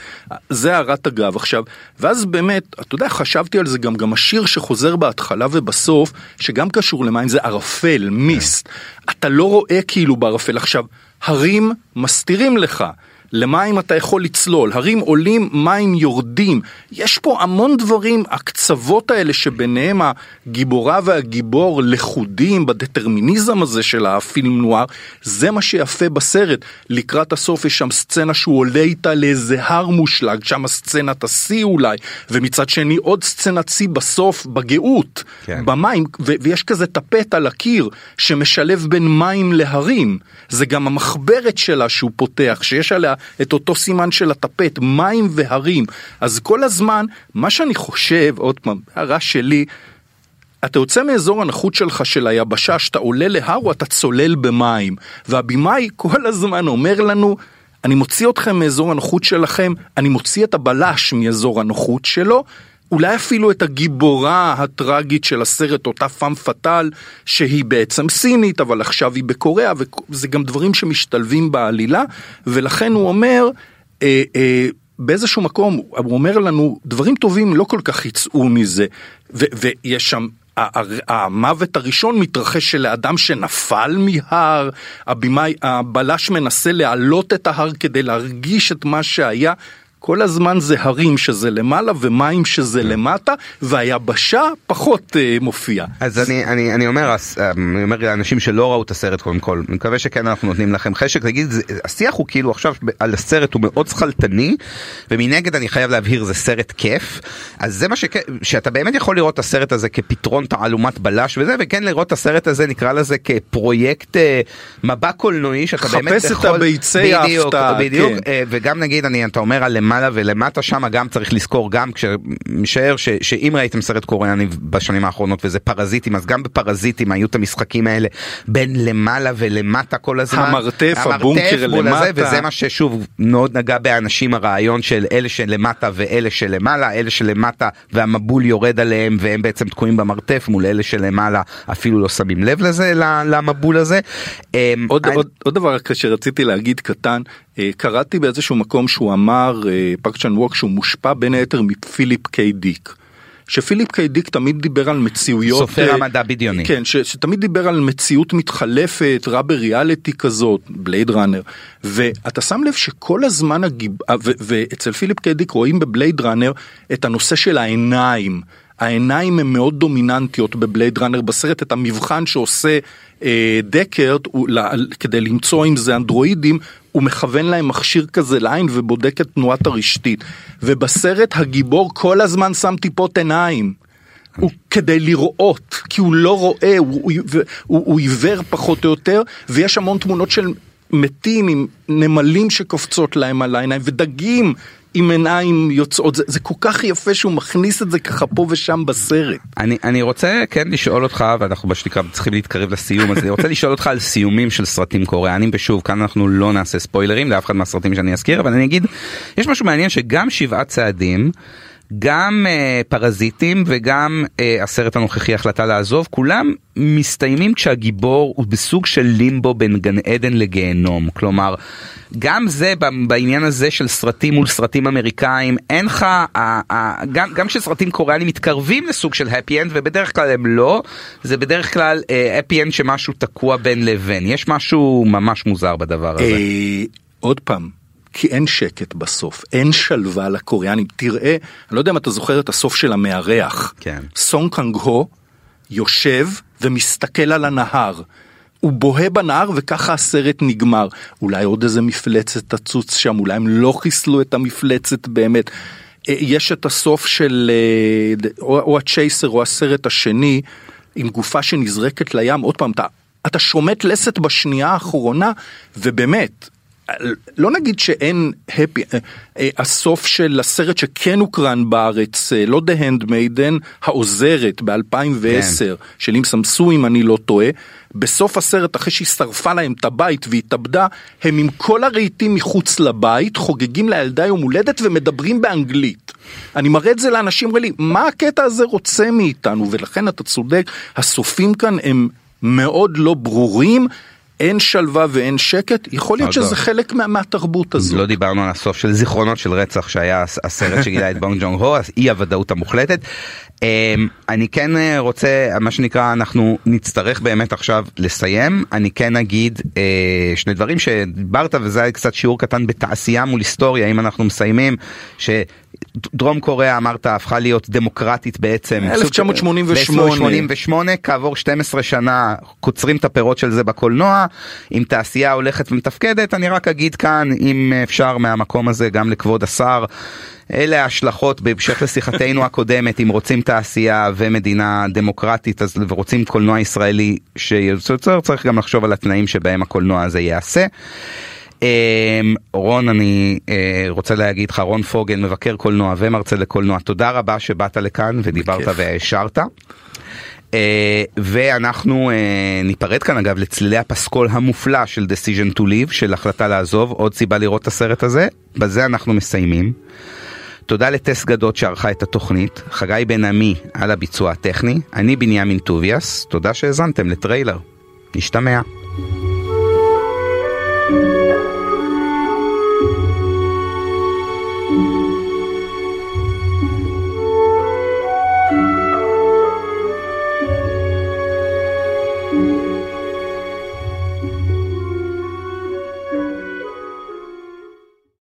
זה הערת אגב. עכשיו ואז באמת אתה יודע חשבתי על זה גם גם השיר שחוזר בהתחלה ובסוף שגם קשור למים זה ערפל מיסט. אתה לא רואה כאילו בערפל. עכשיו הרים מסתירים לך. למים אתה יכול לצלול, הרים עולים, מים יורדים. יש פה המון דברים, הקצוות האלה שביניהם הגיבורה והגיבור לכודים בדטרמיניזם הזה של הפילם נוער, זה מה שיפה בסרט. לקראת הסוף יש שם סצנה שהוא עולה איתה לאיזה הר מושלג, שם סצנת השיא אולי, ומצד שני עוד סצנת שיא בסוף, בגאות, כן. במים, ו- ויש כזה טפט על הקיר שמשלב בין מים להרים. זה גם המחברת שלה שהוא פותח, שיש עליה את אותו סימן של הטפט, מים והרים. אז כל הזמן, מה שאני חושב, עוד פעם, הערה שלי, אתה יוצא מאזור הנוחות שלך של היבשה, שאתה עולה להר או אתה צולל במים. והבמאי כל הזמן אומר לנו, אני מוציא אתכם מאזור הנוחות שלכם, אני מוציא את הבלש מאזור הנוחות שלו, אולי אפילו את הגיבורה הטראגית של הסרט, אותה פאם פאטאל, שהיא בעצם סינית, אבל עכשיו היא בקוריאה, וזה גם דברים שמשתלבים בעלילה, ולכן הוא אומר, אה, אה, באיזשהו מקום, הוא אומר לנו, דברים טובים לא כל כך יצאו מזה, ו- ויש שם... המוות הראשון מתרחש של האדם שנפל מהר, הבלש מנסה להעלות את ההר כדי להרגיש את מה שהיה. כל הזמן זה הרים שזה למעלה ומים שזה למטה, והיבשה פחות אה, מופיעה. אז אני, אני, אני אומר, הס- אני אומר לאנשים שלא ראו את הסרט קודם כל, אני מקווה שכן אנחנו נותנים לכם חשק, תגיד, השיח הוא כאילו עכשיו על הסרט הוא מאוד שכלתני, ומנגד אני חייב להבהיר זה סרט כיף, אז זה מה שכ... שאתה באמת יכול לראות את הסרט הזה כפתרון תעלומת בלש וזה, וכן לראות את הסרט הזה נקרא לזה כפרויקט אה, מבע קולנועי, שאתה באמת חפש את יכול... הביצי ההפתעה, בדיוק, כן. אה, וגם נגיד, אני, אתה אומר על למעלה ולמטה שם גם צריך לזכור גם כשמשער ש, שאם ראיתם סרט קוריאני בשנים האחרונות וזה פרזיטים אז גם בפרזיטים היו את המשחקים האלה בין למעלה ולמטה כל הזמן. המרתף, הבונקר מול הזה, למטה. וזה מה ששוב מאוד נגע באנשים הרעיון של אלה שלמטה ואלה שלמעלה, אלה שלמטה והמבול יורד עליהם והם בעצם תקועים במרתף מול אלה שלמעלה אפילו לא שמים לב לזה למבול הזה. אמ, עוד, אני- עוד, עוד דבר שרציתי להגיד קטן, קראתי באיזשהו מקום שהוא אמר, אה, פארק צ'אן ווק, שהוא מושפע בין היתר מפיליפ קיי דיק. שפיליפ קיי דיק תמיד דיבר על מציאויות, סופר אה, המדע בדיוני. כן, ש, שתמיד דיבר על מציאות מתחלפת, רבה ריאליטי כזאת, בלייד ראנר, ואתה שם לב שכל הזמן, הגיב... אה, ו, ואצל פיליפ קיי דיק רואים בבלייד ראנר את הנושא של העיניים. העיניים הן מאוד דומיננטיות בבלייד ראנר בסרט, את המבחן שעושה אה, הוא, לה, כדי למצוא אם זה אנדרואידים, הוא מכוון להם מכשיר כזה לעין ובודק את תנועת הרשתית. ובסרט הגיבור כל הזמן שם טיפות עיניים. הוא כדי לראות, כי הוא לא רואה, הוא, הוא, הוא, הוא עיוור פחות או יותר, ויש המון תמונות של מתים עם נמלים שקופצות להם על העיניים, ודגים עם עיניים יוצאות, זה, זה כל כך יפה שהוא מכניס את זה ככה פה ושם בסרט. אני, אני רוצה כן לשאול אותך ואנחנו בשתיקה צריכים להתקרב לסיום אז אני רוצה לשאול אותך על סיומים של סרטים קוריאנים ושוב כאן אנחנו לא נעשה ספוילרים לאף אחד מהסרטים שאני אזכיר אבל אני אגיד יש משהו מעניין שגם שבעת צעדים גם אה, פרזיטים וגם אה, הסרט הנוכחי החלטה לעזוב כולם מסתיימים כשהגיבור הוא בסוג של לימבו בין גן עדן לגיהנום כלומר גם זה בעניין הזה של סרטים מול סרטים אמריקאים אין לך אה, אה, גם גם כשסרטים קוריאנים מתקרבים לסוג של happy end ובדרך כלל הם לא זה בדרך כלל happy end שמשהו תקוע בין לבין יש משהו ממש מוזר בדבר הזה. אה, עוד פעם, כי אין שקט בסוף, אין שלווה לקוריאנים. תראה, אני לא יודע אם אתה זוכר את הסוף של המארח. כן. סונג קאנג הו יושב ומסתכל על הנהר. הוא בוהה בנהר וככה הסרט נגמר. אולי עוד איזה מפלצת תצוץ שם, אולי הם לא חיסלו את המפלצת באמת. אה, יש את הסוף של אה, או, או הצ'ייסר או הסרט השני עם גופה שנזרקת לים. עוד פעם, אתה, אתה שומט לסת בשנייה האחרונה ובאמת, לא נגיד שאין הפי, הסוף של הסרט שכן הוקרן בארץ, לא The Handmaiden, העוזרת ב-2010, כן. של ים סמסו אם אני לא טועה, בסוף הסרט אחרי שהיא שרפה להם את הבית והתאבדה, הם עם כל הרהיטים מחוץ לבית, חוגגים לילדה יום הולדת ומדברים באנגלית. אני מראה את זה לאנשים, אומרים לי, מה הקטע הזה רוצה מאיתנו? ולכן אתה צודק, הסופים כאן הם מאוד לא ברורים. אין שלווה ואין שקט, יכול להיות שזה חלק מה, מהתרבות הזאת. לא דיברנו על הסוף של זיכרונות של רצח שהיה הסרט שגילה את בונג ג'ונג הו, אי הוודאות המוחלטת. אמ, אני כן אה, רוצה, מה שנקרא, אנחנו נצטרך באמת עכשיו לסיים. אני כן אגיד אה, שני דברים שדיברת, וזה היה קצת שיעור קטן בתעשייה מול היסטוריה, אם אנחנו מסיימים, ש... דרום קוריאה אמרת הפכה להיות דמוקרטית בעצם. 1988 כעבור 12 שנה קוצרים את הפירות של זה בקולנוע. עם תעשייה הולכת ומתפקדת אני רק אגיד כאן אם אפשר מהמקום הזה גם לכבוד השר אלה ההשלכות בהמשך לשיחתנו הקודמת אם רוצים תעשייה ומדינה דמוקרטית אז ורוצים קולנוע ישראלי שיוצר צריך גם לחשוב על התנאים שבהם הקולנוע הזה ייעשה. אמ, רון אני אה, רוצה להגיד לך רון פוגל מבקר קולנוע ומרצה לקולנוע תודה רבה שבאת לכאן ודיברת והעשרת. Uh, ואנחנו uh, ניפרד כאן אגב לצלילי הפסקול המופלא של decision to live של החלטה לעזוב עוד סיבה לראות את הסרט הזה בזה אנחנו מסיימים. תודה לטס גדות שערכה את התוכנית, חגי בן עמי על הביצוע הטכני, אני בנימין טוביאס, תודה שהאזנתם לטריילר. נשתמע. thank you